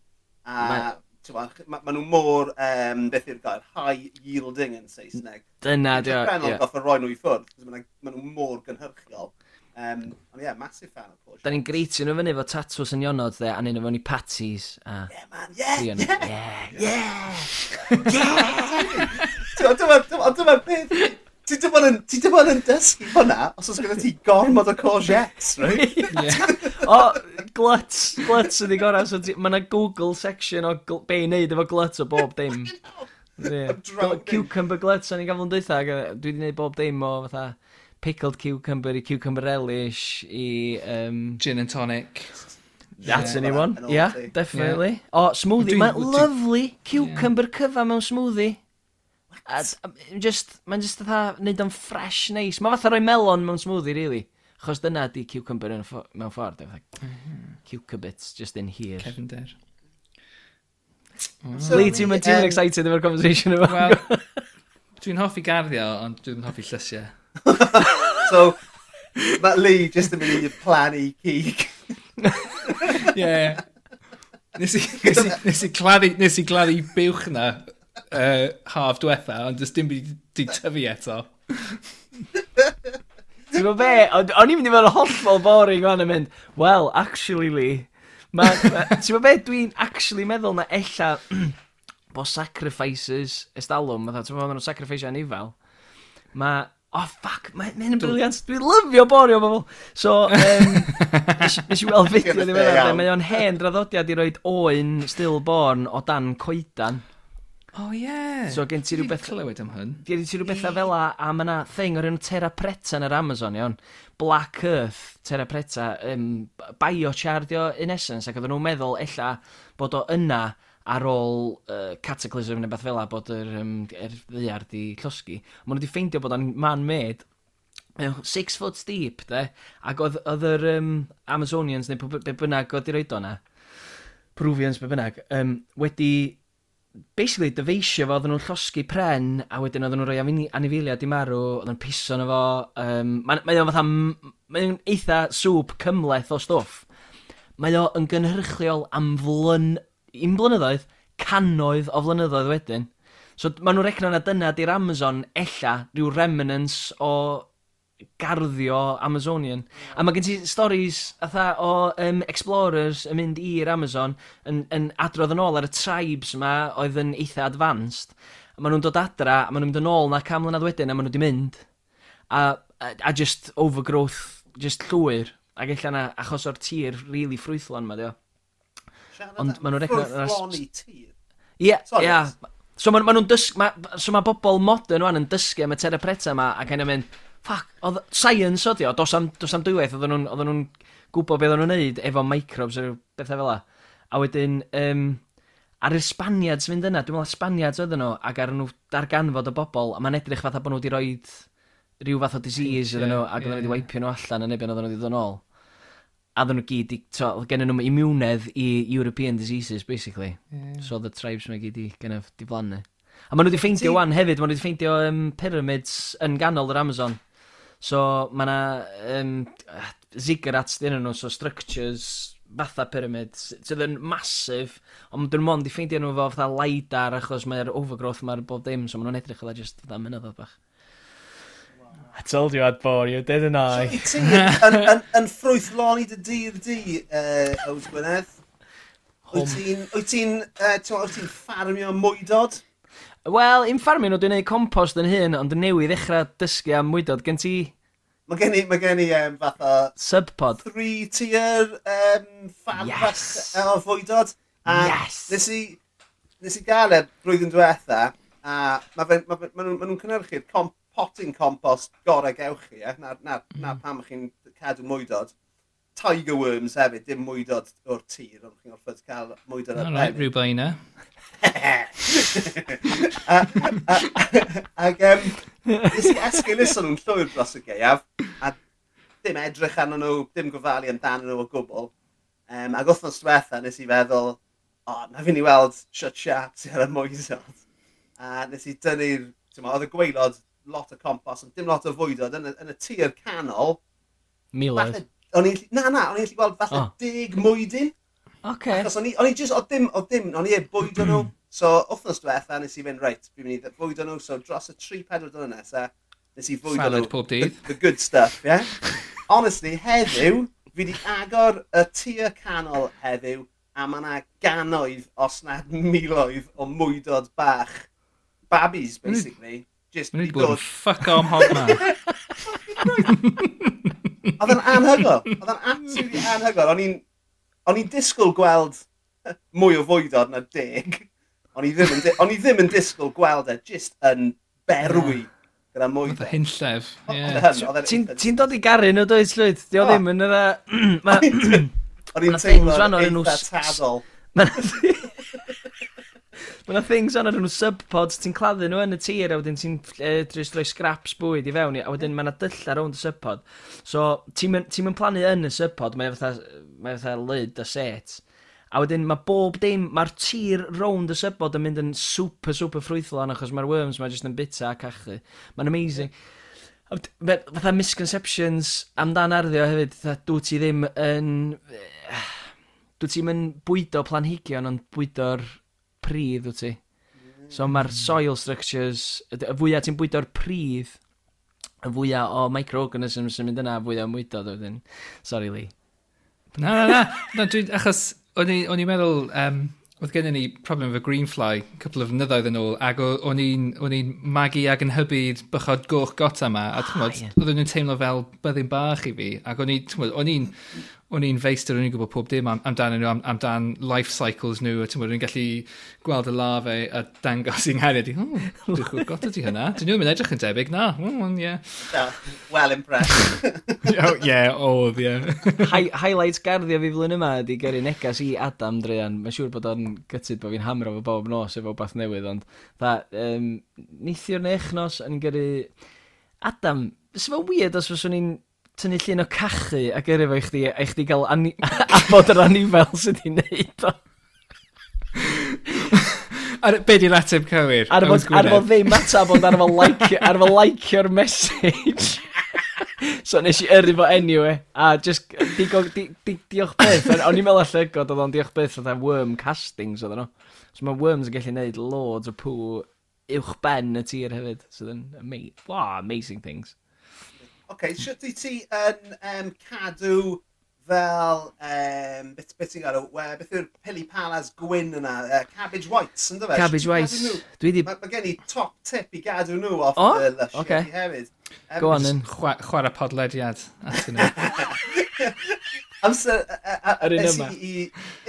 A ma, ma nhw mor, um, beth yw'r gair, high yielding yn Saesneg. Dyna, dwi o. Dwi'n goff yn rhoi nhw i ffwrdd, ma, ma nhw mor gynhyrchiol. Um, ond ie, yeah, massive fan of Porsche. Da ni'n greitio nhw fyny efo tatws yn ionod dde, a ni'n efo ni patis. A... Yeah, man, yeah, yeah, yeah, yeah, yeah. Dyma beth, Ti dim ond yn, ti dim ond yn dysgu hwnna, os oes gyda ti gormod o courgettes, right? o, gluts, gluts ydi gorau, so mae yna Google section o gl be i wneud efo gluts o bob dim. yeah. Cucumber gluts o'n i gafel yn dweitha, dwi wedi gwneud bob dim o fatha pickled cucumber i cucumber relish i... Um... Gin and tonic. That's yeah, anyone. Yeah, definitely. Yeah. O, oh, smoothie. Mae lovely cucumber yeah. cyfa mewn smoothie just, mae'n just fatha neud o'n fresh neis. Mae fatha rhoi melon mewn smoothie, really. Chos dyna di cucumber yn ffo mewn ffordd. Mm -hmm. Cucurbits, just in here. Cefnder. Oh. So, Lee, ti'n mynd ti'n excited efo'r conversation yma. Well, dwi'n hoffi garddio, ond dwi'n hoffi llysiau. so, that Lee just yn mynd i'r plan i cig. yeah. Nes i, nes i, nes i, gladdi, nes i gladdi buwch na uh, haf diwetha, ond dys dim byd di tyfu eto. Ti'n gwybod be? O'n i'n mynd i fod yn hollol boring o'n yn mynd, well, actually, Lee, Ma, ma, ti'n gwybod be? Dwi'n actually meddwl na ella bo sacrifices estalwm, fatha, ti'n gwybod, maen nhw'n sacrifice anifel. Mae oh fuck, mae'n ma yn briliant, dwi'n lyfio borio bobl. So, um, nes i weld fideo ddim yn ddiweddar, mae o'n hen draddodiad i roed oen stillborn o dan coedan. O oh, ie. Yeah. So gen ti rhywbeth... Clywed am hyn. Gen ti rhywbeth yeah. fel a, a mae yna thing o'r enw Terra Preta yn yr Amazon, iawn. Black Earth, Terra Preta, um, biochardio in essence, ac oedden nhw'n meddwl ella bod o yna ar ôl uh, cataclysm neu beth fel a bod yr um, er ddiar di llosgi. Mae nhw wedi ffeindio bod o'n man-made, six foot deep, de, ac oedd yr um, Amazonians neu be bynnag oedd i roed o'na, Peruvians be bynnag, um, wedi basically, dyfeisio fo, oedden nhw'n llosgu pren, a wedyn oedden nhw'n rhoi anifeiliad i marw, oedden nhw'n piso na fo. Um, mae o'n fatha, mae o'n eitha sŵp cymleth o stwff. Mae o yn gynhyrchiol am flyn, un blynyddoedd, cannoedd o flynyddoedd wedyn. So maen nhw'n recno na dyna di'r Amazon ella rhyw remnants o garddio Amazonian. A mae gen ti storys atha o um, explorers yn mynd i'r Amazon yn, yn adrodd yn ôl ar y tribes yma oedd yn eitha advanced. A maen nhw'n dod adra, a maen nhw'n mynd yn ôl na cam mlynedd wedyn, a maen nhw wedi mynd. A, a, a just overgrowth, just llwyr. Ac ella na, achos o'r tir really ffrwythlon ma, dio. Ond maen nhw'n recno... Ffrwythlon i tir? Ie, ie. So maen ma nhw'n dysgu, ma, so mae bobl modern wan yn dysgu am y terapeta yma ac yn mynd, ffac, oedd science oedd o, dos am, dos am dwywaith, oedden nhw'n oedden nhw'n gwybod beth oedden nhw'n neud efo microbes a bethau fel la. A wedyn, um, ar yr Spaniards fynd yna, dwi'n meddwl Spaniards oedden nhw, ac ar nhw darganfod o bobl, a mae'n edrych fatha bod nhw wedi rhoi rhyw fath o disease iddyn nhw, ac oedden nhw wedi waipio nhw allan yn ebyn oedden nhw wedi dod yn ôl. A oedden nhw gyd, oedd gen nhw immunedd i European diseases, basically. Yeah. So the tribes mae gyd i gennyf diflannu. A maen nhw wedi ffeindio wan hefyd, maen nhw wedi ffeindio um, pyramids yn ganol yr Amazon. So mae yna um, ziggurats dyn nhw, so structures fatha pyramid, sydd yn masif, ond dyn nhw mond i ffeindio nhw fo fatha laidar achos mae'r overgrowth mae'r bob dim, so maen nhw'n edrych fel just fatha mynyddodd bach. I told you I'd bore you, didn't I? Yn ffrwyth lon i dy dydd di, Owd Gwynedd. Wyt ti'n ti farmio mwydod? Wel, un ffarmio nhw dwi'n gwneud compost yn hyn, ond yn newydd ddechrau dysgu am mwydod gen ti... Mae gen i, mae gen i um, fath o... Subpod. Three tier um, fan yes. o fwydod. A yes! Nes i, nes i gael e blwyddyn diwetha, a mae ma, ma, ma, ma nhw'n cynhyrchu'r comp, potting compost gorau gewch chi, eh? na, na, mm. na pam chi'n cadw mwydod tiger worms hefyd, dim mwydod o'r tir, ond chi'n gorfod cael mwydod o'r pen. Rwy'n bai na. Ac um, nes i esgylus o'n nhw'n llwyr dros y geiaf, a dim edrych arno nhw, dim gofalu amdano nhw o gwbl. Um, ac wrthnos diwetha nes i feddwl, o, oh, na fi'n i weld shut sharp sy'n ar y moesod. A nes i dynnu'r, ti'n ma, oedd y gweilod lot o compost, ond dim lot o fwydod yn y, yn y tir canol. Miloedd. O'n i'n na, na, o'n i'n gallu gweld falle oh. dig mwydyn. Okay. Achos o'n i, o'n i just, o dim, o dim, o'n i e bwyd o'n nhw. So, wthnos diwetha, nes i fynd, reit, fi'n mynd i bwyd o'n nhw, so dros y 3-4 dyna nesaf, nes i fwyd o'n nhw. pob dydd. The, the good stuff, yeah? Honestly, heddiw, fi wedi agor y tir canol heddiw, a mae yna ganoedd, os nad miloedd, o mwydod bach. Babis, basically. Just Mae'n dod... ffuck on hog ma. Oedd yn anhygol. Oedd yn absolutely anhygol. O'n i'n... O'n i'n disgwyl gweld mwy o fwydod na deg. O'n i ddim yn, o'n i ddim yn disgwyl gweld e just yn berwi gyda mwy. Oedd y hynllef. Ti'n dod i garu nhw dweud llwyd? Di o ddim yn yr... O'n i'n teimlo'n eitha tadol. Mae yna things on nhw subpods, ti'n claddu nhw yn y tir, a wedyn ti'n uh, drist rhoi scraps bwyd i fewn, i, a wedyn mae yna dylla rownd y subpod. So, ti'n mynd plannu yn y subpod, mae fatha, mae fatha lyd a set. A wedyn mae bob dim, mae'r tir rownd y subpod yn mynd yn super, super ffrwythlon, achos mae'r worms mae jyst yn bita a cachu. Mae'n amazing. Yeah. Fatha misconceptions amdan arddio hefyd, fatha dwi ti ddim yn... Dwi ti'n mynd bwydo planhigion ond bwydo'r pridd wyt ti. So mae'r mm. soil structures, y fwyaf ti'n bwydo'r pridd, y fwyaf o microorganisms sy'n mynd yna, y fwyaf o mwydo wedyn. Sorry, Lee. Na, na, na. na dwi, achos, o'n i'n meddwl, um, oedd gennym ni problem efo Greenfly couple of nyddoedd yn ôl, ac o'n i'n magu ag yn hybu bychod goch gota yma, a ah, yeah. oedden nhw'n teimlo fel byddin bach i fi, ac o'n i'n o'n i'n feistr, o'n i'n gwybod pob dim am, amdanyn nhw, am, amdan life cycles nhw, a ti'n bod yn gallu gweld y lafau a dangos i'n nghered i, oh, dwi'n gwybod gota ti hynna. Dyn nhw'n mynd edrych yn debyg, na, mm, yeah. No, well impressed. oh, yeah, oedd, yeah. Hi highlights garddio fi flwyddyn yma ydi gyrru negas i Adam Drian. Mae'n siŵr bod o'n gytid bod fi'n hamro fo bob nos efo bath newydd, ond dda, um, neithiwr neu echnos yn gyrru... Adam, sy'n fawr weird os fyswn ni'n tynnu llun o cachu a gyrru fo i chdi, a i chdi gael ani, abod yr anifel sydd wedi wneud o. Ar, be di'r ateb cywir? Ar fod, ar fod ddim atab, ond ar fod like, ar fod like message. so nes i yrru fo anyway, a just, digo, di, di, diolch beth, o'n i'n meddwl allygod oedd o'n diolch beth oedd worm castings oedd nhw. So mae worms yn gallu gwneud loads o pŵ uwch ben y tir hefyd, so, then, ama wow, amazing things. OK, sut i ti yn um, cadw fel, um, beth, beth ti'n gadw, uh, beth yw'r pili palas gwyn yna, uh, cabbage whites, ynddo fe? Cabbage whites. Dwi di... Mae ma gen i top tip i gadw nhw off oh? the lush okay. hefyd. Um, Go on yn chwarae podlediad atyn nhw. Amser, yr un yma.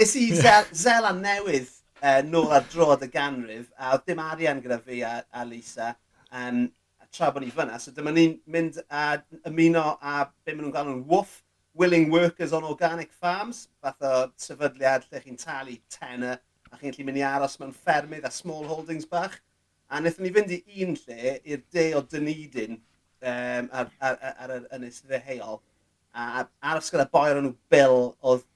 Ys i i Zeland newydd uh, nôl ar drod y ganrif, a dim arian gyda fi a, a Lisa, um, tra bod ni fyna. So dyma ni'n mynd a ymuno a be maen nhw'n galw nhw'n woof, Willing Workers on Organic Farms, fath o sefydliad lle chi'n talu tenor a chi'n gallu mynd i aros mewn ffermydd a small holdings bach. A wnaethon ni fynd i un lle, i'r de o Dunedin, um, ar, ar, ar, ar, yr ynys ddeheuol, a aros gyda boi o'n nhw Bill oedd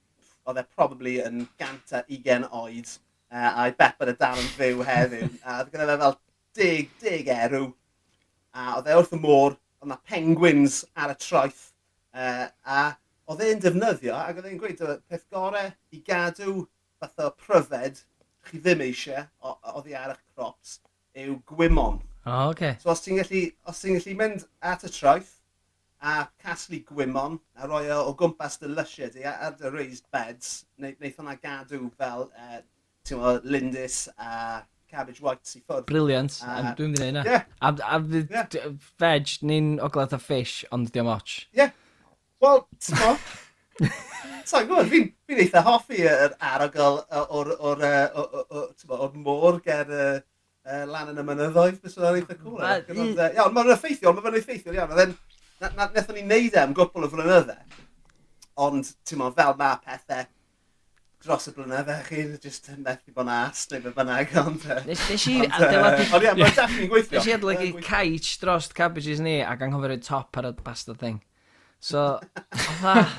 oedd e probably yn gant a 20 oed, uh, a'i bet bod y dal yn fyw heddiw, a oedd gyda fe fel dig, dig erw, a oedd e wrth y môr, oedd yna penguins ar y troeth, uh, a oedd e'n defnyddio, ac oedd e'n gweud, peth gorau i gadw fath o pryfed chi ddim eisiau, oedd i ar eich crops, yw gwymon. O, oh, okay. So os ti'n gallu, os ti'n gallu mynd at y troeth, a casglu gwymon, a roi o, o gwmpas dy lysiau di ar dy raised beds, neu, wnaeth hwnna gadw fel, uh, ti'n lindys a cabbage whites i ffwrdd. Briliant, uh, dwi'n mynd i neud yna. A, a yeah. veg, ni'n ogladd a fish, ond diom och. Yeah. Wel, ti'n mo, So, gwybod, fi'n fi eitha hoffi yr arogl o'r, or, or, or, or môr ger uh, lan yn y mynyddoedd, bys oedd eitha cool. Iawn, mae'n effeithiol, mae'n fe'n effeithiol iawn. Then, na, na, nethon ni neud e am gwbl o flynyddau, ond, ti'n mo, fel mae pethau dros y blynydde chi, jyst yn methu bod yn as neu beth bynnag, ond... Nes i adeiladu... Ond ie, mae'n definitely gweithio. Nes i adeiladu caich dros cabbages ni ac anghofio'r top ar y bastard thing. So, oedd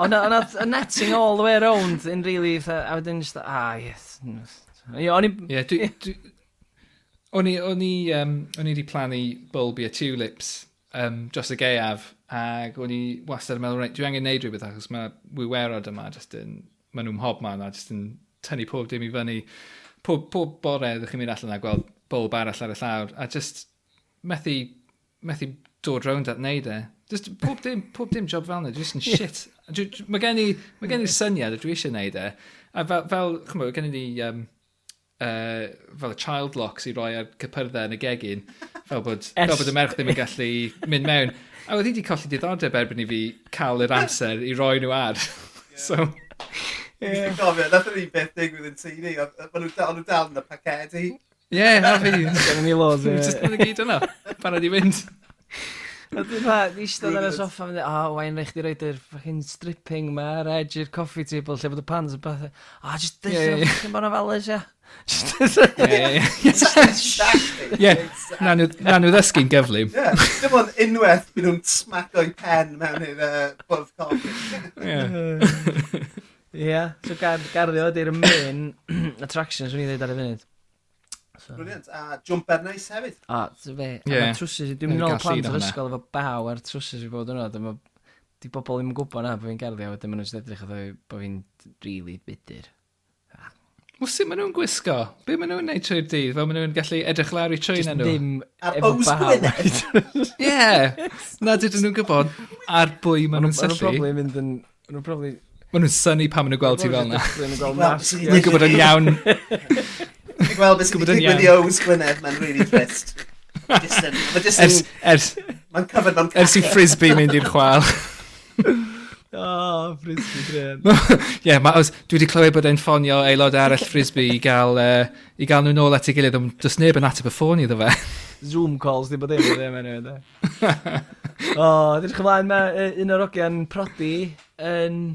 Ond oedd netting all the way around in really, a wedyn just, ah, yes. Ie, o'n i... Ie, dwi... O'n i, o'n i, um, o'n i wedi plannu bulbia tulips um, dros y gaeaf, ac o'n i wastad yn meddwl, reit, dwi angen neud rhywbeth achos mae wywerod yma just yn maen nhw'n hobman a jyst yn tynnu pob dim i fyny. Pob, pob bore ydych chi'n mynd allan a gweld bob arall ar y llawr a jyst methu, methu dod rownd at neud e. Just pob dim, pob dim job fel yna, dwi yn shit. Dwi, mae gen i, mae gen i syniad a dwi eisiau neud e. A fel, fel chymryd, gen i ni, um, uh, fel y child locks i roi ar cypyrddau yn y gegin, fel bod, fel bod y merch ddim yn gallu mynd mewn. A oedd hi wedi colli diddordeb erbyn i fi cael yr amser i roi nhw ar. Yeah. so, Ie. Gofio, nath yr beth digwydd yn tini. Ond nhw dal yn y pacedi. Ie, na fi. Gynnu ni loads. Just yn y gyd yna. Pan oedd i fynd. A dwi'n pa, ni eistedd ar y soffa, mynd, o, wain rych di roed yr fucking stripping ma, ar edge i'r coffee table, lle bod y pans yn bath. O, just dweud, yeah, yeah. fucking bod yn felys, ia. Ie, na nhw ddysgu'n gyflym. Ie, dim ond unwaith bydd nhw'n smac o'i pen mewn i'r bwrdd coffi. Ie. Ie, yeah, so gar, garddio ydy'r main attraction swn i ddweud ar y funud. So. Brilliant, a jumper neis hefyd. A, ty fe, yeah. trwsus, dwi'n mynd ôl plant o'r ysgol efo baw ar trwsus i bod yno, dyma di bobl ddim yn gwybod na bod fi'n garddio, wedyn maen nhw'n edrych oedd bod fi'n really bitter. Wel, sut maen nhw'n gwisgo? Be maen nhw'n neud trwy'r dydd? Fel maen nhw'n gallu edrych lawr i trwy'n nhw? Ddim efo bawd. Ie. Na, dydyn nhw'n gwybod ar bwy maen nhw'n syllu. Maen nhw'n probably mynd yn... Maen nhw'n probably Maen nhw'n syni pan maen nhw'n gweld ti fel yna. Ni'n gwybod yn iawn. Ni'n gweld beth sy'n digwydd i Owens Gwynedd, mae'n really trist. Mae'n covered mewn cacau. Ers i frisbee mynd i'r chwal. Oh, frisbee gren. Ie, yeah, dwi wedi clywed bod e'n ffonio aelod arall frisbee i gael, uh, i gael nhw nôl at ei gilydd, ond does neb yn ateb y ffôn iddo fe. Zoom calls, di bod ddim ddim yn ymwneud. E. O, oh, ddech chi'n flaen, mae un o'r ogian prodi yn...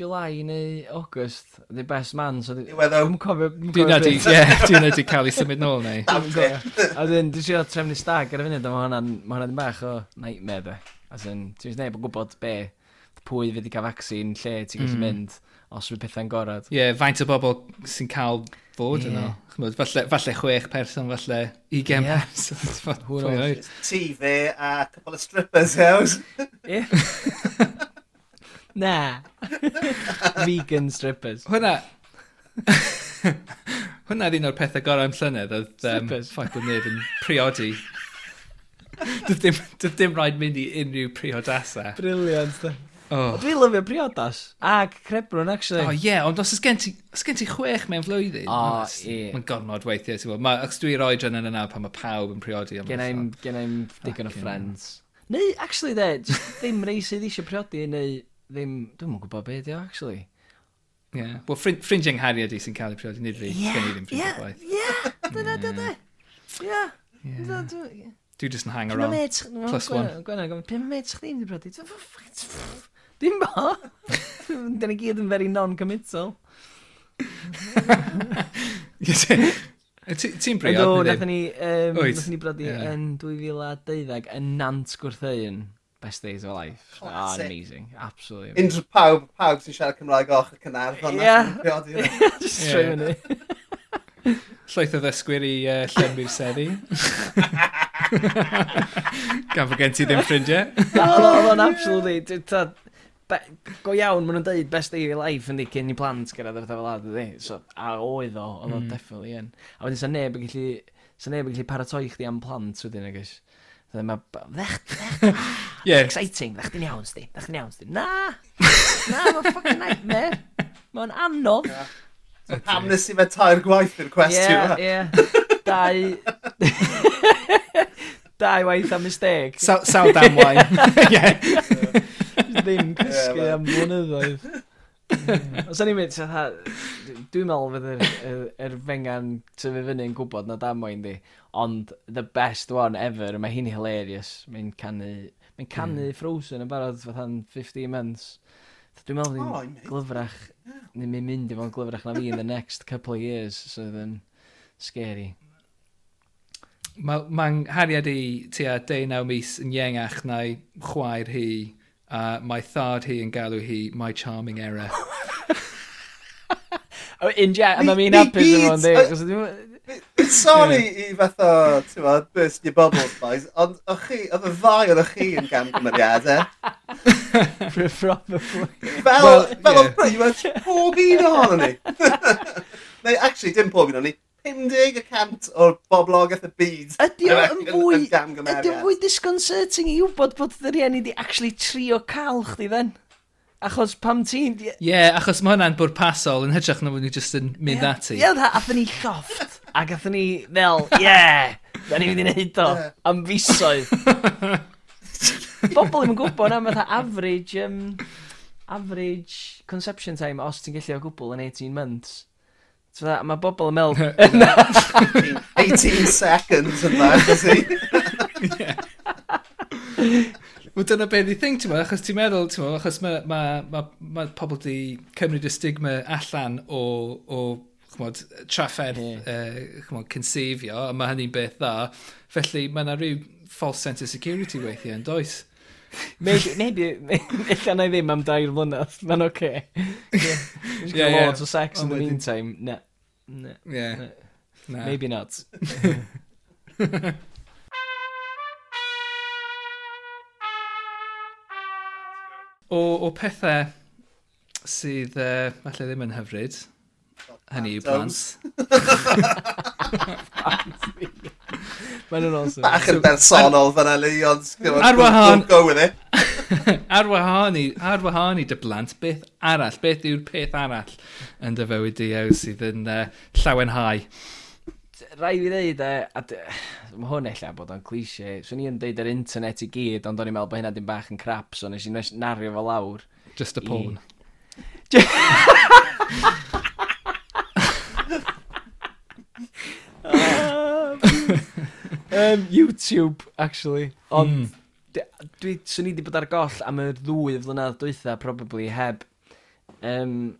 July neu August, the best man. So, Diwedd o. Dwi'n cofio... Dwi'n wedi, ie, dwi'n wedi cael ei symud nôl neu. A dwi'n dwi'n siarad trefnu stag ar y funud, mae hwnna'n ma hwnna bach o nightmare be. As in, dwi'n neb yn gwybod be, pwy fydd i cael vaccine, lle ti'n gallu mm. mynd, os fydd pethau'n gorad. Ie, yeah, faint o bobl sy'n cael fod yeah. yno. Chymod, falle, falle chwech person, falle ugen yeah. person. Ti fe a couple of strippers, hews. Ie. Na. Vegan strippers. Hwna... Hwna oedd un o'r pethau gorau am llynedd oedd um, ffaith bod neb yn priodi. Dyf dim, dyf dim rhaid mynd i unrhyw priodasa. Briliant. Oh. Dwi'n lyfio priodas. Ag crebrwn, actually. Oh, ie, yeah, ond os gen ti, os gen ti chwech mewn flwyddyn, oh, yeah. mae'n gormod weithiau. ti'n Mae, ac dwi'n rhoi dran yna pan mae pawb yn priodi. Gen i'm, gen i'm digon o friends. Neu, actually, de, ddim rei sydd eisiau priodi, neu ddim... Dwi'n mwyn gwybod beth ydi o, actually. Yeah. Wel, ffrind, ffrindiau nghariad i sy'n cael ei priodi, nid fi. Ie, Sgen i ddim ffrindiau gwaith. Ie, dyna, dyna. Ie. Dwi just yn hang around. Mets, Plus one. Gwenna, gwenna, pyn met chdi'n di priodi? Dim bo. Dyna gyd yn very non-committal. Ti'n briod? Ydw, nath ni, um, nath ni brodi yn 2012 yn Nant Gwrtheun. Best Days of Life. Ah, Classic. Oh, amazing. Absolutely amazing. Unrhyw pawb, pawb sy'n siarad Cymraeg och y Cynarfon. Ie. E? Just trwy hynny. Llaeth o ddysgwyr i uh, Llenbu'r Seddi. Gan fod gen ti ddim ffrindiau. no, no, no, absolutely. Go iawn, maen nhw'n dweud best day of life yndi, cyn i plant gyrraedd efo fel ad ydi. So, a oedd o, oedd o mm. definitely yn. A wedyn sa neb yn gallu, sa neb yn gallu paratoi chdi am plant wedyn, agos. Ie, yeah. exciting, ddech di'n iawn sti, ddech di'n iawn sti. Na, na, mae'n fucking nightmare. Mae'n anodd. Pam nes i fe tair gwaith i'r cwestiwn Ie, yna? Yeah. Dau... Dau waith am mistake. Sa sawl damwain. Ie. Ddim cysgu yeah, am blynyddoedd. Os o'n i'n mynd, dwi'n meddwl fydd yr, er, er fengan tyfu fyny yn gwybod na damwain di. Ond the best one ever, mae hi'n hilarious. Mae'n canu, mae'n canu mm. Frozen yn barod fatha'n 15 months. Dwi'n meddwl ni'n oh, glyfrach, yeah. ni'n mynd mynd i fo'n glyfrach na fi in the next couple of years, so then scary. Mae'n ma, hariad i tua 19 mis yn iengach na'i chwaer hi, a uh, mae thad hi yn galw hi My Charming Era. in ja, a mae'n hapus yn o'n dweud sorry i fath o, ti'n fawr, burst your bubbles, boys, ond o'ch chi, oedd y ddau oedd chi yn gan camgymeriadau. Probably. Fel, well, fel yeah. oedd pretty much pob un ohono ni. Neu, actually, dim pob un ohono ni, 50% o'r boblogaeth y byd. Ydy o'n fwy... Ydy o'n fwy disconcerting i wybod bod dy rieni di actually trio cael chdi then? Achos pam ti'n... Ie, yeah, achos mae hwnna'n bwrpasol yn hytrach na bod ni jyst yn mynd ati. Ie, yeah, athyn ni llofft. A gathen ni fel, yeah, da ni wedi wneud o, am fisoedd. Bobl ddim yn gwybod na, mae average, um, average conception time os ti'n gallu o gwbl yn 18 months. So that, mae bobl yn meddwl... 18 seconds yn dda, does he? Wel dyna beth i thing, ti'n meddwl, achos ti'n meddwl, ti'n meddwl, achos mae ma, ma, ma pobl di cymryd y stigma allan o, o chmod, trafferth yeah. uh, conceifio, a mae hynny'n beth dda. Felly mae yna rhyw false sense of security weithiau yn does. Maybe, maybe, illa na i ddim am dair mlynedd, mae'n oce. Okay. Yeah. Just yeah, yeah. loads of sex oh, in the meantime. Na. Na. Yeah. Na. Maybe not. o, o pethau sydd uh, falle ddim yn hyfryd, Hynny yw plant. Mae'n yn awesome. Bach yn bersonol fyna Leon. Ar wahân... Go with it. ar wahân i, ar wahân i dy blant, beth arall, beth yw'r peth arall yn dy fywyd di yw sydd yn uh, llawenhau? Rai fi ddeud, uh, mae hwn eich bod o'n cliché, swn i'n deud yr internet i gyd, ond o'n i'n meddwl bod hynna dim bach yn crap, so nes i'n nario fo lawr. Just a porn. I... um, YouTube, actually. Ond, mm. dwi, swn i wedi bod ar goll am y ddwy flynedd dwytha, probably, heb um,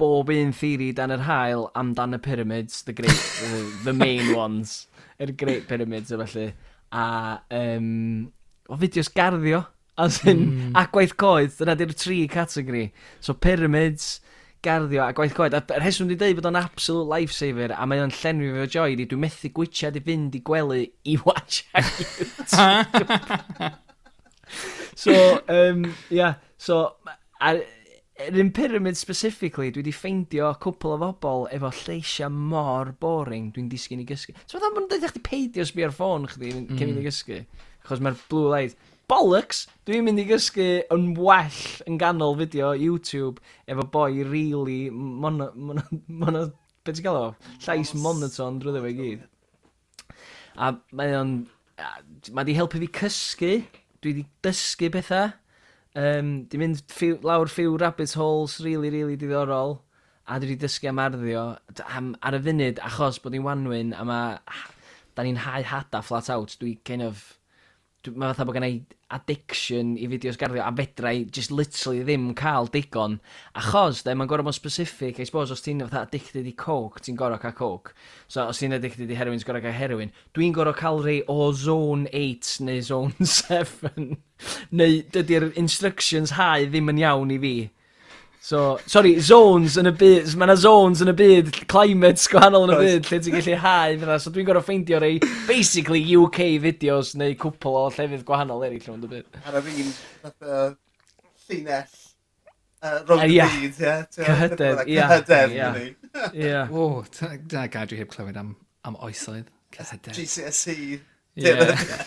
bob un theori dan yr hael amdan y pyramids, the, great, the, the main ones, yr great pyramids, efallai. A, um, o fideos garddio, as in, mm. a gwaith coed, dyna di'r tri categori. So, pyramids, garddio a gwaith coed. Yr heswm wedi dweud bod o'n absolute lifesaver a mae o'n llenwi fe o joi di. dwi'n methu gwytiad i fynd i gwely i watch So, um, yeah, so, ar, yr un pyramid specifically, dwi wedi ffeindio cwpl o bobl efo lleisiau mor boring dwi'n disgyn i gysgu. So, mae'n dweud eich di peidio sbi ar ffôn chdi cyn mm. i gysgu, achos mae'r blue light bollocks, dwi'n mynd i gysgu yn well yn ganol fideo YouTube efo boi really mono, mono, mono be ti'n gael o? Llais monoton drwy fe gyd. A mae o'n, mae di helpu fi cysgu, dwi di dysgu bethau. Um, di mynd ffiw, lawr ffiw rabbit holes really, really diddorol a dwi wedi dysgu am arddio am, ar y funud achos bod ni'n wanwyn a mae... da ni'n hau hada flat out, dwi kind of, dwi, mae fatha bod gennau addiction i fideos garddio a fedrau just literally ddim cael digon. Achos de mae'n gorau bod specific I suppose os ti'n fatha addicted i coke ti'n gorau cael coke. So os ti'n addicted i heroin ti'n gorau cael heroin. Dwi'n gorau cael rei o zone 8 neu zone 7 neu dydy'r instructions hau ddim yn iawn i fi. So, sorry, zones yn y byd, mae yna zones yn y byd, climates gwahanol yn y byd, lle ti'n gallu hau fyna. So dwi'n gorau ffeindio rei, basically, UK videos neu cwpl o llefydd gwahanol eraill yn y byd. Ar yr un, llinell, uh, rhwng y byd, ie? Cyhydedd, ie. Cyhydedd, ie. O, da gadw heb clywed am, am oesoedd. Cyhydedd. GCSE.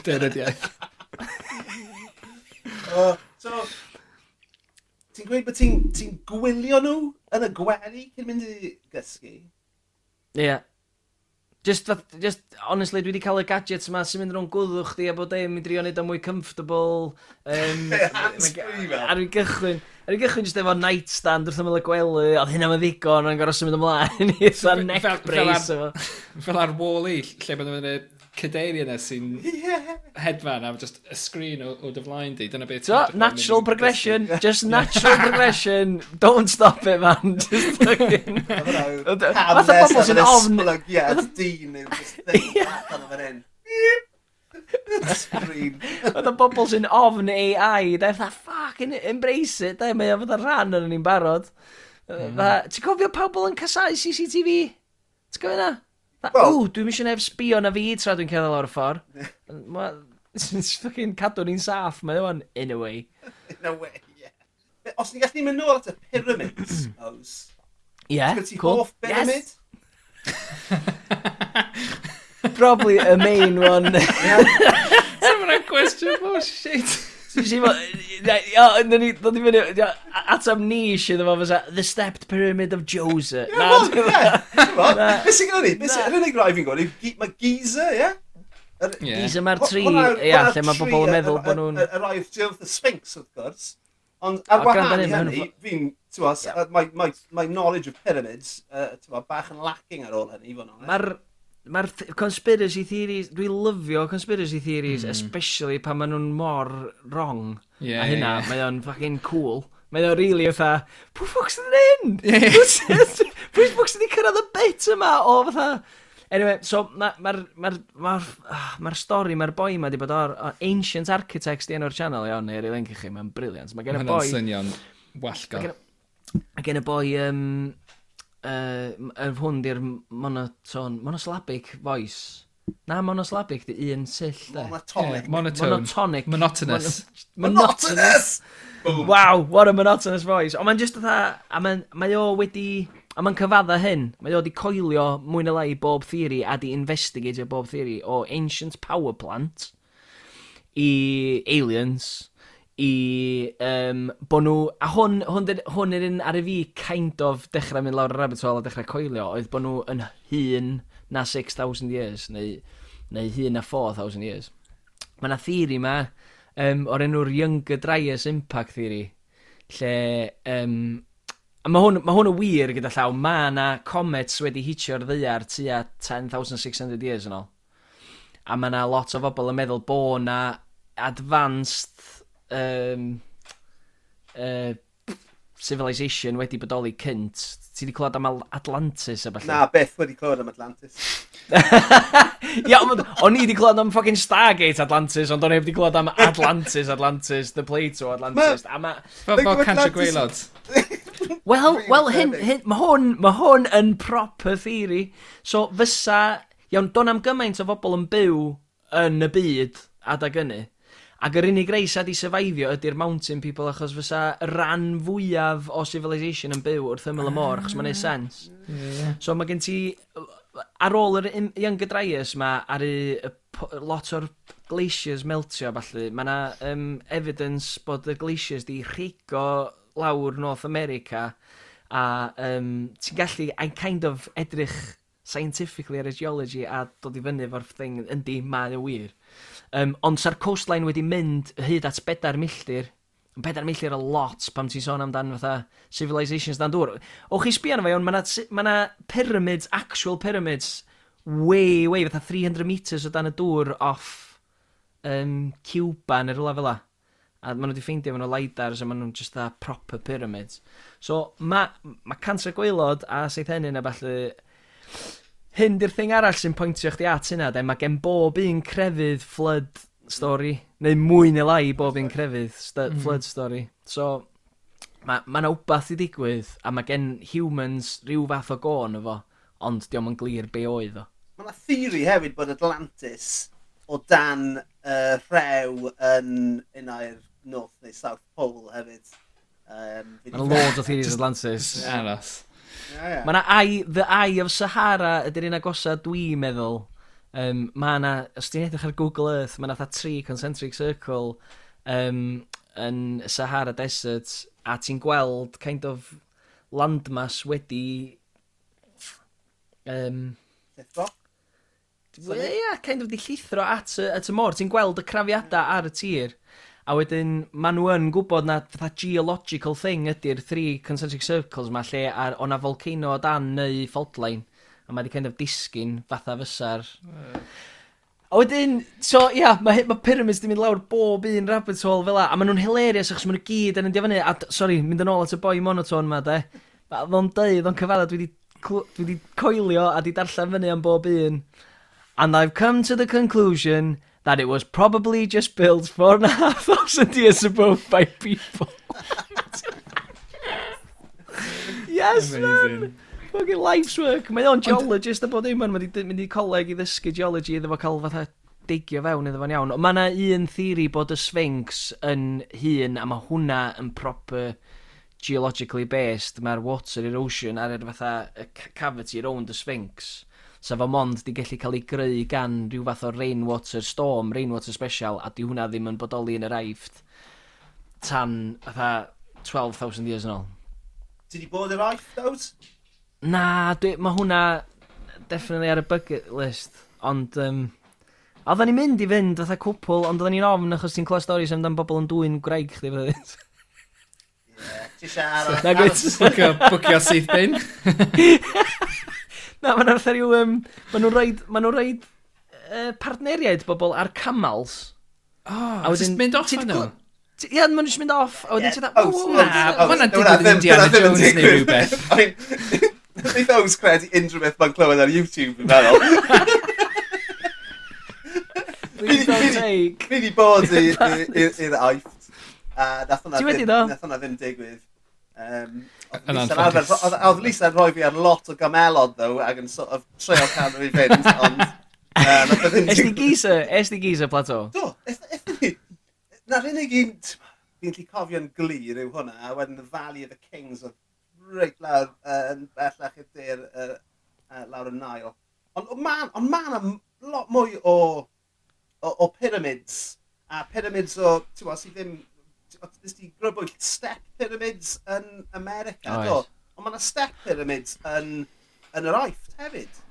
Dyryddiaeth. So, Ti'n gweud bod ti'n ti gwylio nhw yn y gwely cyn mynd i gysgu? Ie. Yeah. Just, just, honestly, dwi wedi cael y gadgets yma sy'n mynd rhwng gwddwch di a bod e'n mynd i o'n neud o'n mwy comfortable. Um, ar fi'n gychwyn, ar fi'n gychwyn jyst efo nightstand wrth ymwyl y gwely, oedd hynna mae'n ddigon, o'n gorau sy'n mynd ymlaen i eitha neck brace. Fel ar wall i, lle bod nhw'n cadeiria yna sy'n yeah. hedfan am just y screen o, o dyflaen di. Dyna beth... So, natural progression. just natural progression. Don't stop it, man. Just fucking... Fath o bobl sy'n ofn... Ie, dyn yw just thing. Screen. Oedd y bobl sy'n ofn AI, da fatha, fucking embrace it, da, mae o fatha rhan yn ni'n barod. Mm. Ti'n cofio pobl yn casau CCTV? Ti'n cofio na? Well, Ww, dwi'n misio neb sbio na fi tra dwi'n cael lawr y ffordd. It's fucking cadw ni'n saff, mae o'n in a way. In a way, yeah. Os ni'n gallu mynd nôl at y pyramids, os... Yeah, cool. hoff pyramid? Yes. Probably a main one. Yeah. Someone a question, oh shit. Si fo, ia, Ydyn ni ddod i fyny, atam nish iddo fo fysa, The Stepped Pyramid of Joseph. Na, na. Be sy'n gwneud ni? Be sy'n Yn unig rhaid fi'n gwneud, mae Giza, ie? Giza mae'r tri, ia, lle mae bobl yn meddwl bod nhw'n... Y rai of the Sphinx, wrth gwrs. Ond ar wahan i hynny, fi'n, ti'n gwybod, my knowledge of pyramids, ti'n gwybod, bach yn lacking ar ôl hynny, i fod yn Mae'r th conspiracy theories, dwi lyfio conspiracy theories, mm. especially pan maen nhw'n mor wrong. Yeah, a hynna, yeah. mae o'n fucking cool. Mae o'n rili really fatha, pwy ffwc sydd yn hyn? Pwy ffwc sydd wedi cyrraedd y bit yma o fatha... Anyway, so mae'r ma, ma, ma, ma, ah, ma stori, mae'r boi ma di bod o'r Ancient Architects di enw'r channel, iawn, neu rili link i chi, mae'n briliant. Mae gen y boi... Mae'n synion wallgo. Mae gen y boi um, uh, er hwn di'r monoton, monosyllabic voice. Na, monosyllabic di un sill, de. Monotonic. Yeah, monotone. Monotonic. Monotonous. Mon monotonous! Boom. Wow, what a monotonous voice. Ond mae'n just atha, a mae o wedi, a mae'n cyfadda hyn, mae o wedi coelio mwy na lai bob theori a di investigatio bob theori o ancient power plant i aliens i um, bod nhw, a hwn, hwn, hwn yr un ar y fi kind of dechrau mynd lawr y rabbit hole a dechrau coelio, oedd bod nhw yn hun na 6,000 years, neu, neu hun na 4,000 years. Mae yna theori ma, um, o'r enw'r Younger Dryas Impact Theory, lle, um, a mae hwn, ma hwn yn wir gyda llaw, mae yna comets wedi hitio'r ddeiar tua 10,600 years yn ôl. A mae yna lot o bobl yn meddwl bod yna advanced um, uh, civilization wedi bodoli cynt. Ti wedi clywed am Atlantis a falle? Na, beth wedi clywed am Atlantis. Ia, ond o'n i wedi clywed am fucking Stargate Atlantis, ond o'n i wedi clywed am Atlantis, Atlantis, The Plato Atlantis. Ma, a ma... Fel fel Cantra Gwaelod. Wel, wel, hyn, hyn, mae hwn, ma hwn yn proper theory. So, fysa, iawn, don am gymaint o bobl yn byw yn y byd adag yny Ac yr unig reis a di syfaifio ydy'r mountain people achos fysa ran fwyaf o civilization yn byw wrth ymyl y môr, achos mae'n neud sens. Yeah. So mae gen ti, ar ôl yr Younger Dryas ma, ar y, lot o'r glaciers meltio falle, mae yna um, evidence bod y glaciers di rhigo lawr North America a um, ti'n gallu, I kind of edrych scientifically ar y geology a dod i fyny efo'r thing, yndi, mae'n wir. Um, ond sa'r coastline wedi mynd hyd at bedair milltir, bedair milltir a lot pam ti'n sôn amdan fatha civilisations dan dŵr. O'ch chi sbio arno fe, ond mae yna pyramids, actual pyramids, way, way, fatha 300 metres o dan y dŵr off um, Cuba neu rhywle fel la. A maen nhw wedi ffeindio fan nhw lidars a maen nhw'n just a proper pyramids. So mae ma cancer gweilod a seith hynny na falle hyn di'r thing arall sy'n pwyntio chdi at hynna, de, mae gen bob un crefydd flood stori, neu mwy neu lai bob un crefydd mm -hmm. flood stori. So, mae ma yna wbath i digwydd, a mae gen humans rhyw fath o gôn efo, ond diolch yn glir be oedd o. Mae yna theori hefyd bod Atlantis o dan uh, rhew yn un o'r North neu South Pole hefyd. Um, mae yna loads o theories Atlantis. Aros. Yeah, yeah. Mae yna The Eye of Sahara ydy'r un agosa dwi'n meddwl. Um, mae yna, os ti'n edrych ar Google Earth, mae yna tri concentric circle um, yn Sahara Desert a ti'n gweld kind of landmass wedi... Um, Ethbo? Ie, yeah, kind of di llithro at y, at y môr. Ti'n gweld y crafiadau ar y tir. A wedyn, maen nhw yn gwybod na fatha geological thing ydy'r three concentric circles ma lle ar o'na volcano o dan neu faultline. A mae wedi kind of disgyn fatha fysa'r... A wedyn, so ia, yeah, mae ma pyramids di mynd lawr bob un rabbit hole fel la. A maen nhw'n hilarious achos maen nhw gyd yn ynddi fyny. A, sorry, mynd yn ôl at y boi monotone ma, de. Ddo'n deud, ddo'n cyfadda, dwi wedi coelio a di darllen fyny am bob un. And I've come to the conclusion that it was probably just built four and a half thousand years ago by people. yes, Amazing. man! Fucking life's work. Mae o'n geologist a bod dim ond, mae wedi mynd i coleg i ddysgu geology iddo fo cael fatha digio fewn iddo fo'n iawn. Mae yna un theori bod y Sphinx yn hun a mae hwnna yn proper geologically based. Mae'r water erosion ar yr fatha cavity around the Sphinx sa fo mond di gallu cael ei greu gan rhyw fath o rainwater storm, rainwater special, a di hwnna ddim yn bodoli yn yr aifft tan 12,000 years yn ôl. Ti di bod yr aifft, dawt? Na, dwi, mae hwnna definitely ar y bucket list, ond... Um, A oedden ni'n mynd i fynd fatha cwpl, ond oedden ni'n ofn achos ti'n clywed storys amdan bobl yn dwy'n graig chdi fydde. Ie, ti eisiau ar... Na gwyt. Bwcio, bwcio syth bin. Na, mae'n arfer yw... Um, maen nhw'n rhaid, ma nhw rhaid uh, partneriaid bobl ar camals. Oh, a wedyn... mynd off nhw? Ie, maen nhw'n mynd off. A wedyn ti'n dda... Mae'n digwydd yn Indiana Jones neu rhywbeth. Nid oes credu unrhyw beth mae'n clywed ar YouTube fi'n meddwl. Please don't take. Fi di bod i'r aifft. A nath hwnna ddim digwydd. Um, Yn anffodus. Oedd Lisa yn rhoi fi ar lot o gamelod, ddo, ac yn sort of treo can fi fynd, ond... Es Esti gisa, es di gisa plato. Do, na'r unig un fi'n lli cofio'n glir yw hwnna, a wedyn The Valley of the Kings oedd reit lawr yn bellach i'r dyr uh, uh, lawr y Nile. Ond man, on man am lot mwy o, o, o pyramids, a pyramids o, ti'n sydd ddim nes di grybwyll step pyramids yn America. Oes. Do. Ond mae yna step pyramids yn, yn yr aifft hefyd.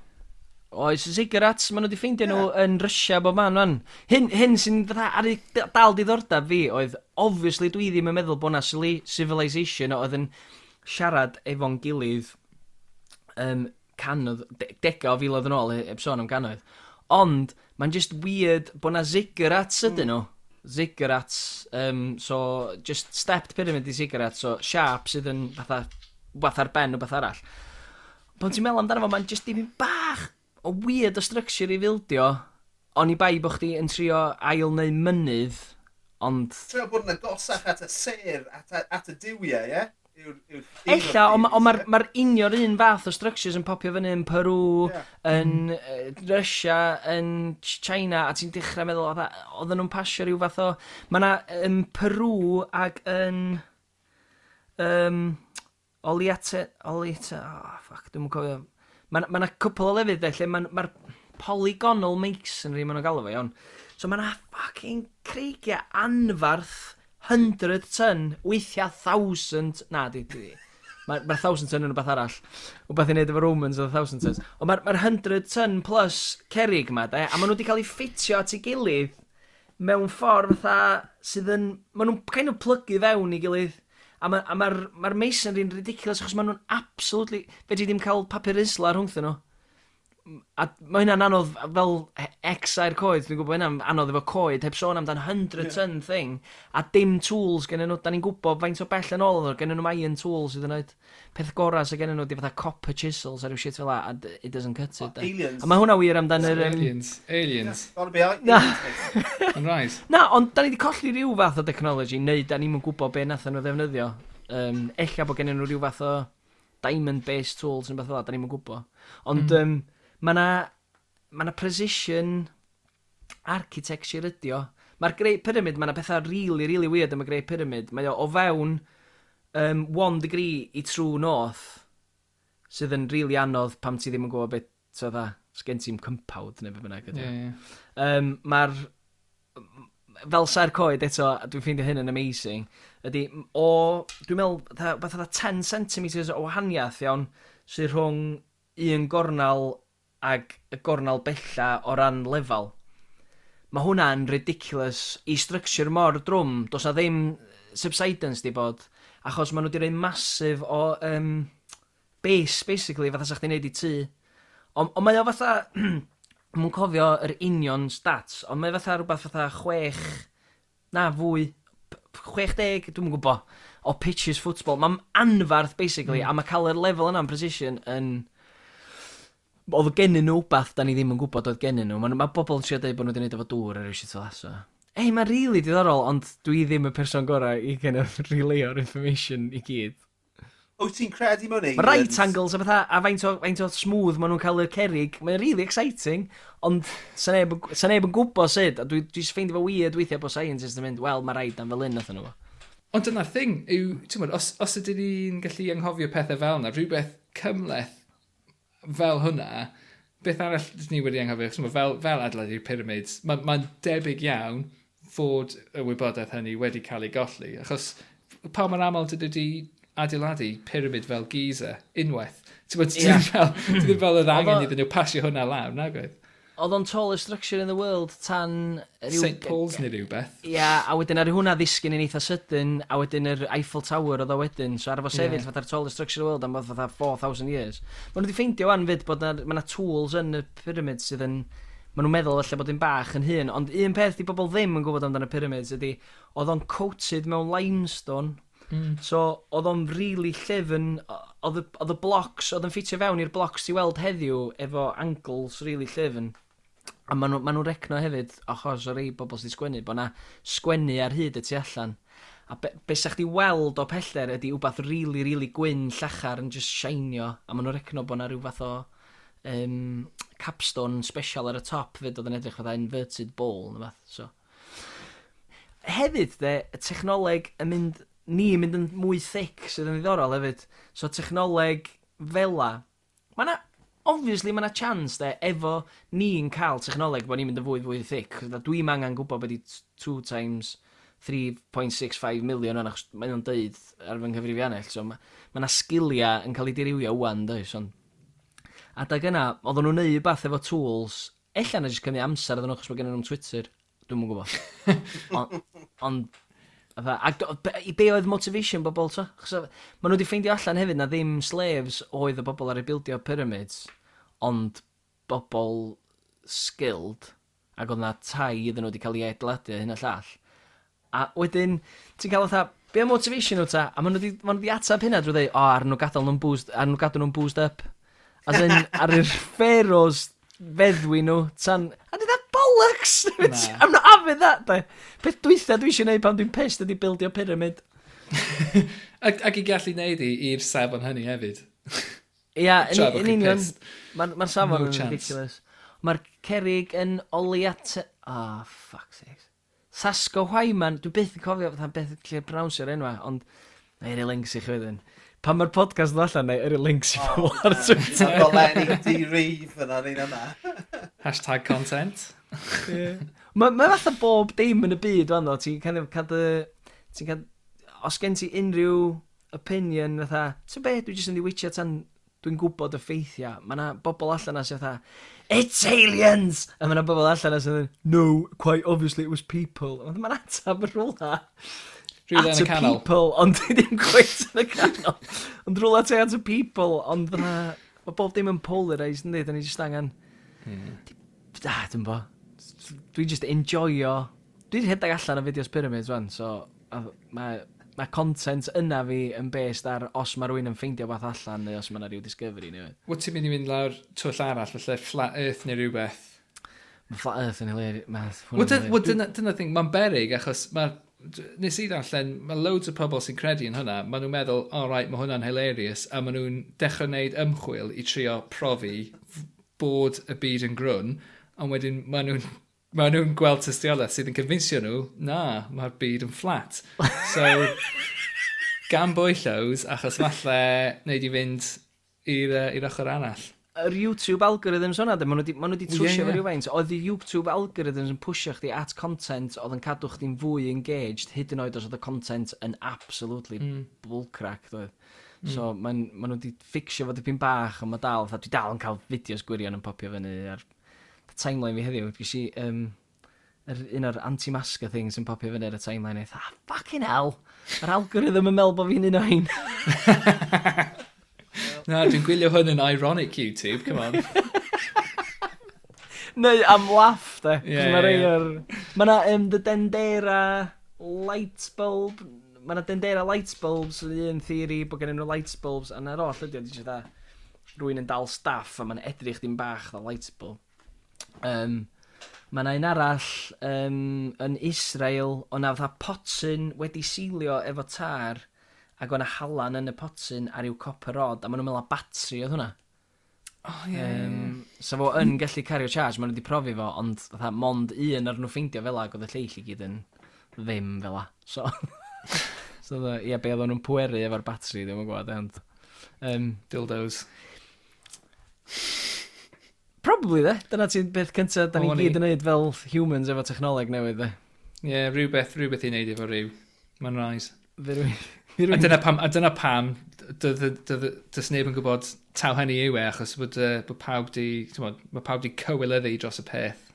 Oes, y zigarats, maen nhw wedi ffeindio yeah. nhw yn Rysia bob man man. Hyn, hyn sy'n ar ei dal diddordeb fi oedd, obviously dwi ddim yn meddwl bod na civilization oedd yn siarad efo'n gilydd um, canodd, de, dega o filoedd yn ôl, e, heb sôn am canoedd. Ond, mae'n just weird bod na zigarats ydyn mm. nhw ziggurats, um, so just stepped pyramid i ziggurats, so sharp sydd yn fatha, fatha'r ben o beth arall. Pan ti'n meddwl amdano fo, mae'n just dim bach o weird o structure i fildio, ond i bai bod chdi yn trio ail neu mynydd, ond... Trio bod yn agosach at y ser, at, y, at y diwiau, ie? Yeah? Ella, ond on mae'r ma union un fath o structures yn popio fyny yn Peru, yeah. yn uh, Russia, yn China, a ti'n dechrau meddwl, oedden nhw'n pasio rhyw fath o... Mae yna yn Peru ac yn... Um, Oliate... Oliate... Oh, fuck, dwi'n mwyn cofio. Mae yna ma cwpl o lefydd, felly mae'r ma polygonal masonry maen nhw'n galw fe, iawn. So mae yna fucking creigiau anfarth 100 ton, weithiau 1000, na, di, di, Mae'r ma 1000 ton yn rhywbeth arall. Wbeth i wneud efo Romans oedd 1000 tons. Ond mae'r ma 100 ton plus cerig yma, de, a maen nhw wedi cael eu ffitio at ei gilydd mewn ffordd fatha sydd yn... Maen nhw'n kind of plygu fewn i gilydd. A mae'r ma, a ma, ma r masonry'n ridiculous achos maen nhw'n absolutely... Fe di ddim cael papur isla rhwngthyn nhw a mae hynna'n anodd fel exau'r coed, dwi'n gwybod hynna'n anodd efo coed, heb sôn amdan 100 ton thing, a dim tools gen nhw, da ni'n gwybod faint o bell yn ôl gen nhw iron tools sydd yn oed peth gorau sydd gen nhw, di fatha copper chisels a rhyw shit fel la, a it doesn't cut it. Oh, aliens. A mae hwnna wir amdan yr... Um... Aliens. Aliens. Yeah, na. right. na, ond da ni wedi colli rhyw fath o technology, neu da ni'n gwybod be nath nhw ddefnyddio. Um, Ella bod gen nhw rhyw fath o diamond-based tools yn beth o da, da ni'n gwybod. Ond... Mm. Um, mae na, ma na precision architecture ydi o. Mae'r Great Pyramid, mae yna pethau really, really weird am y Great Pyramid. Mae o o fewn um, one degree i true north, sydd yn really anodd pam ti ddim yn gwybod beth so dda, sgen ti'n cympawd neu beth bynnag ydy. Yeah, yeah. um, Mae'r, fel sa'r coed eto, dwi'n ffeindio hyn yn amazing, ydy, o, dwi'n meddwl, beth yna 10 cm o wahaniaeth iawn, sydd rhwng un gornal ag y gornal bella o ran lefel. Mae hwnna'n ridiculous. I structure mor drwm, dos na ddim subsidence di bod, achos maen nhw wedi rhoi masif o um, base, basically, fatha sa'ch chi'n neud i tŷ. Ond on mae o fatha, mwyn cofio yr union stats, ond mae fatha rhywbeth fatha chwech, na fwy, chwech deg, dwi'n gwybod, o pitches football. Mae'n anfarth, basically, mm. a mae cael yr lefel yna'n precision yn oedd gennyn nhw bath, da ni ddim yn gwybod oedd gennyn nhw. Mae ma bobl yn siarad dweud bod nhw wedi gwneud efo dŵr ar eisiau tylaso. Ei, mae'n rili really diddorol, ond dwi ddim y person gorau i kind of relay'r information i gyd. Wyt ti'n credu mewn aliens? Mae right angles a fatha, a faint o, faint o smooth maen nhw'n cael y cerig. Mae'n really exciting, ond sa neb, sa neb yn gwybod sut, a dwi'n dwi, dwi ffeindio fo weird weithiau bod scientists yn mynd, wel, mae rhaid am fel un nath nhw. Ond dyna'r thing yw, ti'n mwyn, os, os ydyn ni'n gallu anghofio pethau fel yna, rhywbeth cymleth fel hwnna, beth arall ni wedi anghofio, chos fel, fel adeiladu'r pyramids, mae'n ma, debyg iawn fod y wybodaeth hynny wedi cael ei golli. Achos pa mae'n aml dydw wedi adeiladu pyramid fel Giza unwaith. Ti'n bod, yeah. fel, fel yr angen iddyn nhw pasio hwnna lawr, nag oedd? Oedd o'n tallest structure in the world tan... Ryw... St Paul's neu rhywbeth. Ia, yeah, a wedyn ar hwnna ddisgyn yn eitha sydyn, a wedyn yr Eiffel Tower oedd o wedyn. So ar efo sefyll, yeah. fatha'r tallest structure in the world am fatha 4,000 years. Mae nhw wedi ffeindio wan fyd bod mae yna tools yn y pyramid sydd yn... Mae nhw'n meddwl falle bod yn bach yn hyn, ond un peth di bobl ddim yn gwybod amdano pyramids ydy, oedd o'n coated mewn limestone, Mm. So, oedd o'n rili really llyfn, oedd y blocs, oedd yn ffitio fewn i'r blocs i weld heddiw efo angles rili really llyfn. A maen nhw'n ma nhw recno hefyd, achos o rei bobl sy'n sgwennu, bod na sgwennu ar hyd y tu allan. A be, be sa chdi weld o pellter ydy wbath rili, really, rili really gwyn llachar yn just shinio, a maen nhw'n recno bod na rhyw fath o um, capstone special ar y top fyd oedd yn edrych fatha inverted ball, neu fath. So. Hefyd, de, y technoleg yn mynd, ni yn mynd yn mwy thick sydd yn ddiddorol hefyd. So, technoleg fela, mae yna obviously mae yna chance de, efo ni'n cael technoleg bod ni'n mynd yn fwy fwy thic. Dwi'n angen gwybod beth 2 times 3.65 miliwn ond achos mae nhw'n deud ar fy nghyfrifiannell. So, mae ma yna sgiliau yn cael ei dirywio wwan, does. Ond... Adag yna, oedden nhw'n neud bath efo tools, ella na jyst cymryd amser oedden nhw achos mae gen nhw'n Twitter. Dwi'n mwyn gwybod. ond, on, A, i be oedd motivation bobl to? Chos, Mae nhw wedi ffeindio allan hefyd na ddim slaves oedd y bobl ar ei bildio pyramids ond bobl skilled, ac oedd na tai iddyn nhw wedi cael ei adeiladu hyn a llall. A wedyn, ti'n cael oedd be am motivation nhw ta? A maen nhw wedi, ma wedi atab hynna drwy dweud, o, oh, ar nhw gadael nhw'n boost, ar nhw gadael nhw'n boost up. As in, ar yr pharaohs feddwi nhw, tan, a dwi that bollocks! I'm not having that, da. Peth dwytha dwi eisiau gwneud pan dwi'n pest ydi bildio pyramid. ac, ac i gallu gwneud i i'r safon hynny hefyd. Ia, yn union. Mae'r ma safon no yn ridiculous. Mae'r cerig yn oliata... Oh, fuck sakes. Sasgo Hwaiman, dwi byth yn cofio fatha beth yn lle pronouncio'r enwa, ond na i'r links i chi wedyn. Pan mae'r podcast yn allan, na i'r links i oh. pobl ar Twitter. Mae'n golenni di-reif yn ar un yna. Hashtag content. Mae ma fatha bob dim yn y byd, fan o, ti'n kind of cad y... Ti'n cad... Os gen ti unrhyw opinion, fatha, ti'n be, dwi jyst yn diwitio tan dwi'n gwybod y ffeithiau. Mae yna bobl allan na sy'n dda, it's aliens! A mae yna bobl allan na sy'n dda, no, quite obviously it was people. Ond mae'n atab yn rhywle. Rhywle at y canol. people, ond ddim gweith yn y canol. ond rhywle te at y people, ond dyna... Mae bob dim yn polarised, ynddi? Da ni jyst angen... Hmm. Ah, dwi'n bo. Dwi'n just enjoyo... Dwi'n rhedeg allan o fideos pyramids, fan, so... Mae mae content yna fi yn based ar os mae rhywun yn ffeindio fath allan neu os mae yna rhyw discovery neu. Wyt ti'n mynd i fynd lawr twll arall, felly flat earth neu rhywbeth? Mae flat earth yn hilir. Wel, dyna thing, mae'n berig achos mae nes i ddarllen, mae loads o pobl sy'n credu yn hwnna, maen nhw'n meddwl, all oh, right, mae hwnna'n hilarious, a maen nhw'n dechrau wneud ymchwil i trio profi bod y byd yn grwn, ond wedyn maen nhw'n maen nhw'n gweld tystiolaeth sydd yn confincio nhw, na, mae'r byd yn flat. So, gan bwy llaws, achos falle wneud i fynd i'r uh, ochr arall. Yr YouTube algorithms hwnna, maen nhw wedi ma trwsio yeah, yeah. rhywfaint. Oedd y YouTube algorithms yn pwysio chdi at content oedd yn cadw chdi'n fwy engaged, hyd yn oed os oedd y content yn absolutely mm. bullcrack. Doedd. Mm. So, maen ma nhw wedi ffixio fod y bach, ond mae dal, dwi dal yn cael fideos gwirion yn popio fyny ar timeline fi heddiw, gys i um, er, un o'r anti-masca things yn popio fyny ar y timeline, a ah, fucking hell, yr algorithm yn meld bod fi'n un o un. Na, dwi'n gwylio hwn yn ironic YouTube, come on. Neu am laff, de. Yeah, mae yeah, yeah. Mae na um, the Dendera light bulb, mae na Dendera light bulbs, un theori bod gen nhw light bulbs, a na'r oll ydy, dwi'n dda, rwy'n yn dal staff a mae'n edrych dim bach o light bulb. Um, Mae yna un arall um, yn Israel, ond na fatha potyn wedi silio efo tar, ac o'na halan yn y potyn ar i'w copper rod, a maen nhw'n meddwl batri oedd hwnna. Oh. Yeah, um, yeah. So fo yn gallu cario charge, maen nhw wedi profi fo, ond fatha mond un ar nhw ffeindio fel ag oedd y lleill i gyd yn ddim fel a. So, so ie, yeah, be oedd nhw'n pweru efo'r batri, ddim yn gwybod, ond... Um, Dildos. Probably, de. Dyna ti'n beth cyntaf, da ni gyd yn neud fel humans efo technoleg newydd, de. Ie, yeah, rhywbeth, rhywbeth i wneud efo rhyw. Mae'n rhaid. A dyna pam, a dyna pam dys neb yn gwybod taw hynny yw e, achos bod, uh, bod pawb di, mae pawb di cywilyddu dros y peth.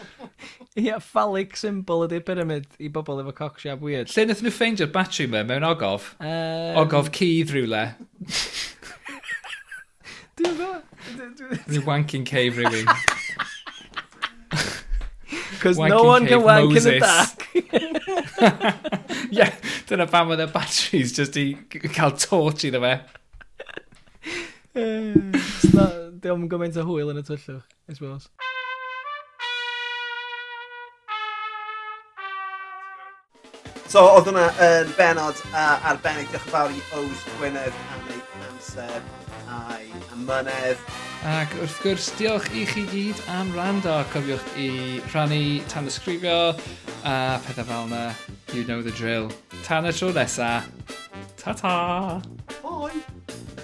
Ie, yeah, phallic symbol ydy'r pyramid i bobl efo cock siab weird. Lle wnaethon nhw ffeindio'r batri yma mewn ogof? Um... Ogof cydd rhywle. Dwi'n dda. Dwi'n wanking cave rhywun. Because no one can wank Moses. in the dark. yeah, dyna pam oedd y batteries just i cael torch iddo fe. Dwi'n gymaint o hwyl yn y tyllwch, I suppose. So, oedd hwnna yn benod uh, arbennig. Diolch yn fawr i Ows Gwynedd am ei amser a'i ymynedd. Ac wrth gwrs, diolch i chi gyd am rando. Cofiwch i rhannu, tan ysgrifio a pethau fel yna. You know the drill. Tan y tro nesa. Ta-ta! Bye!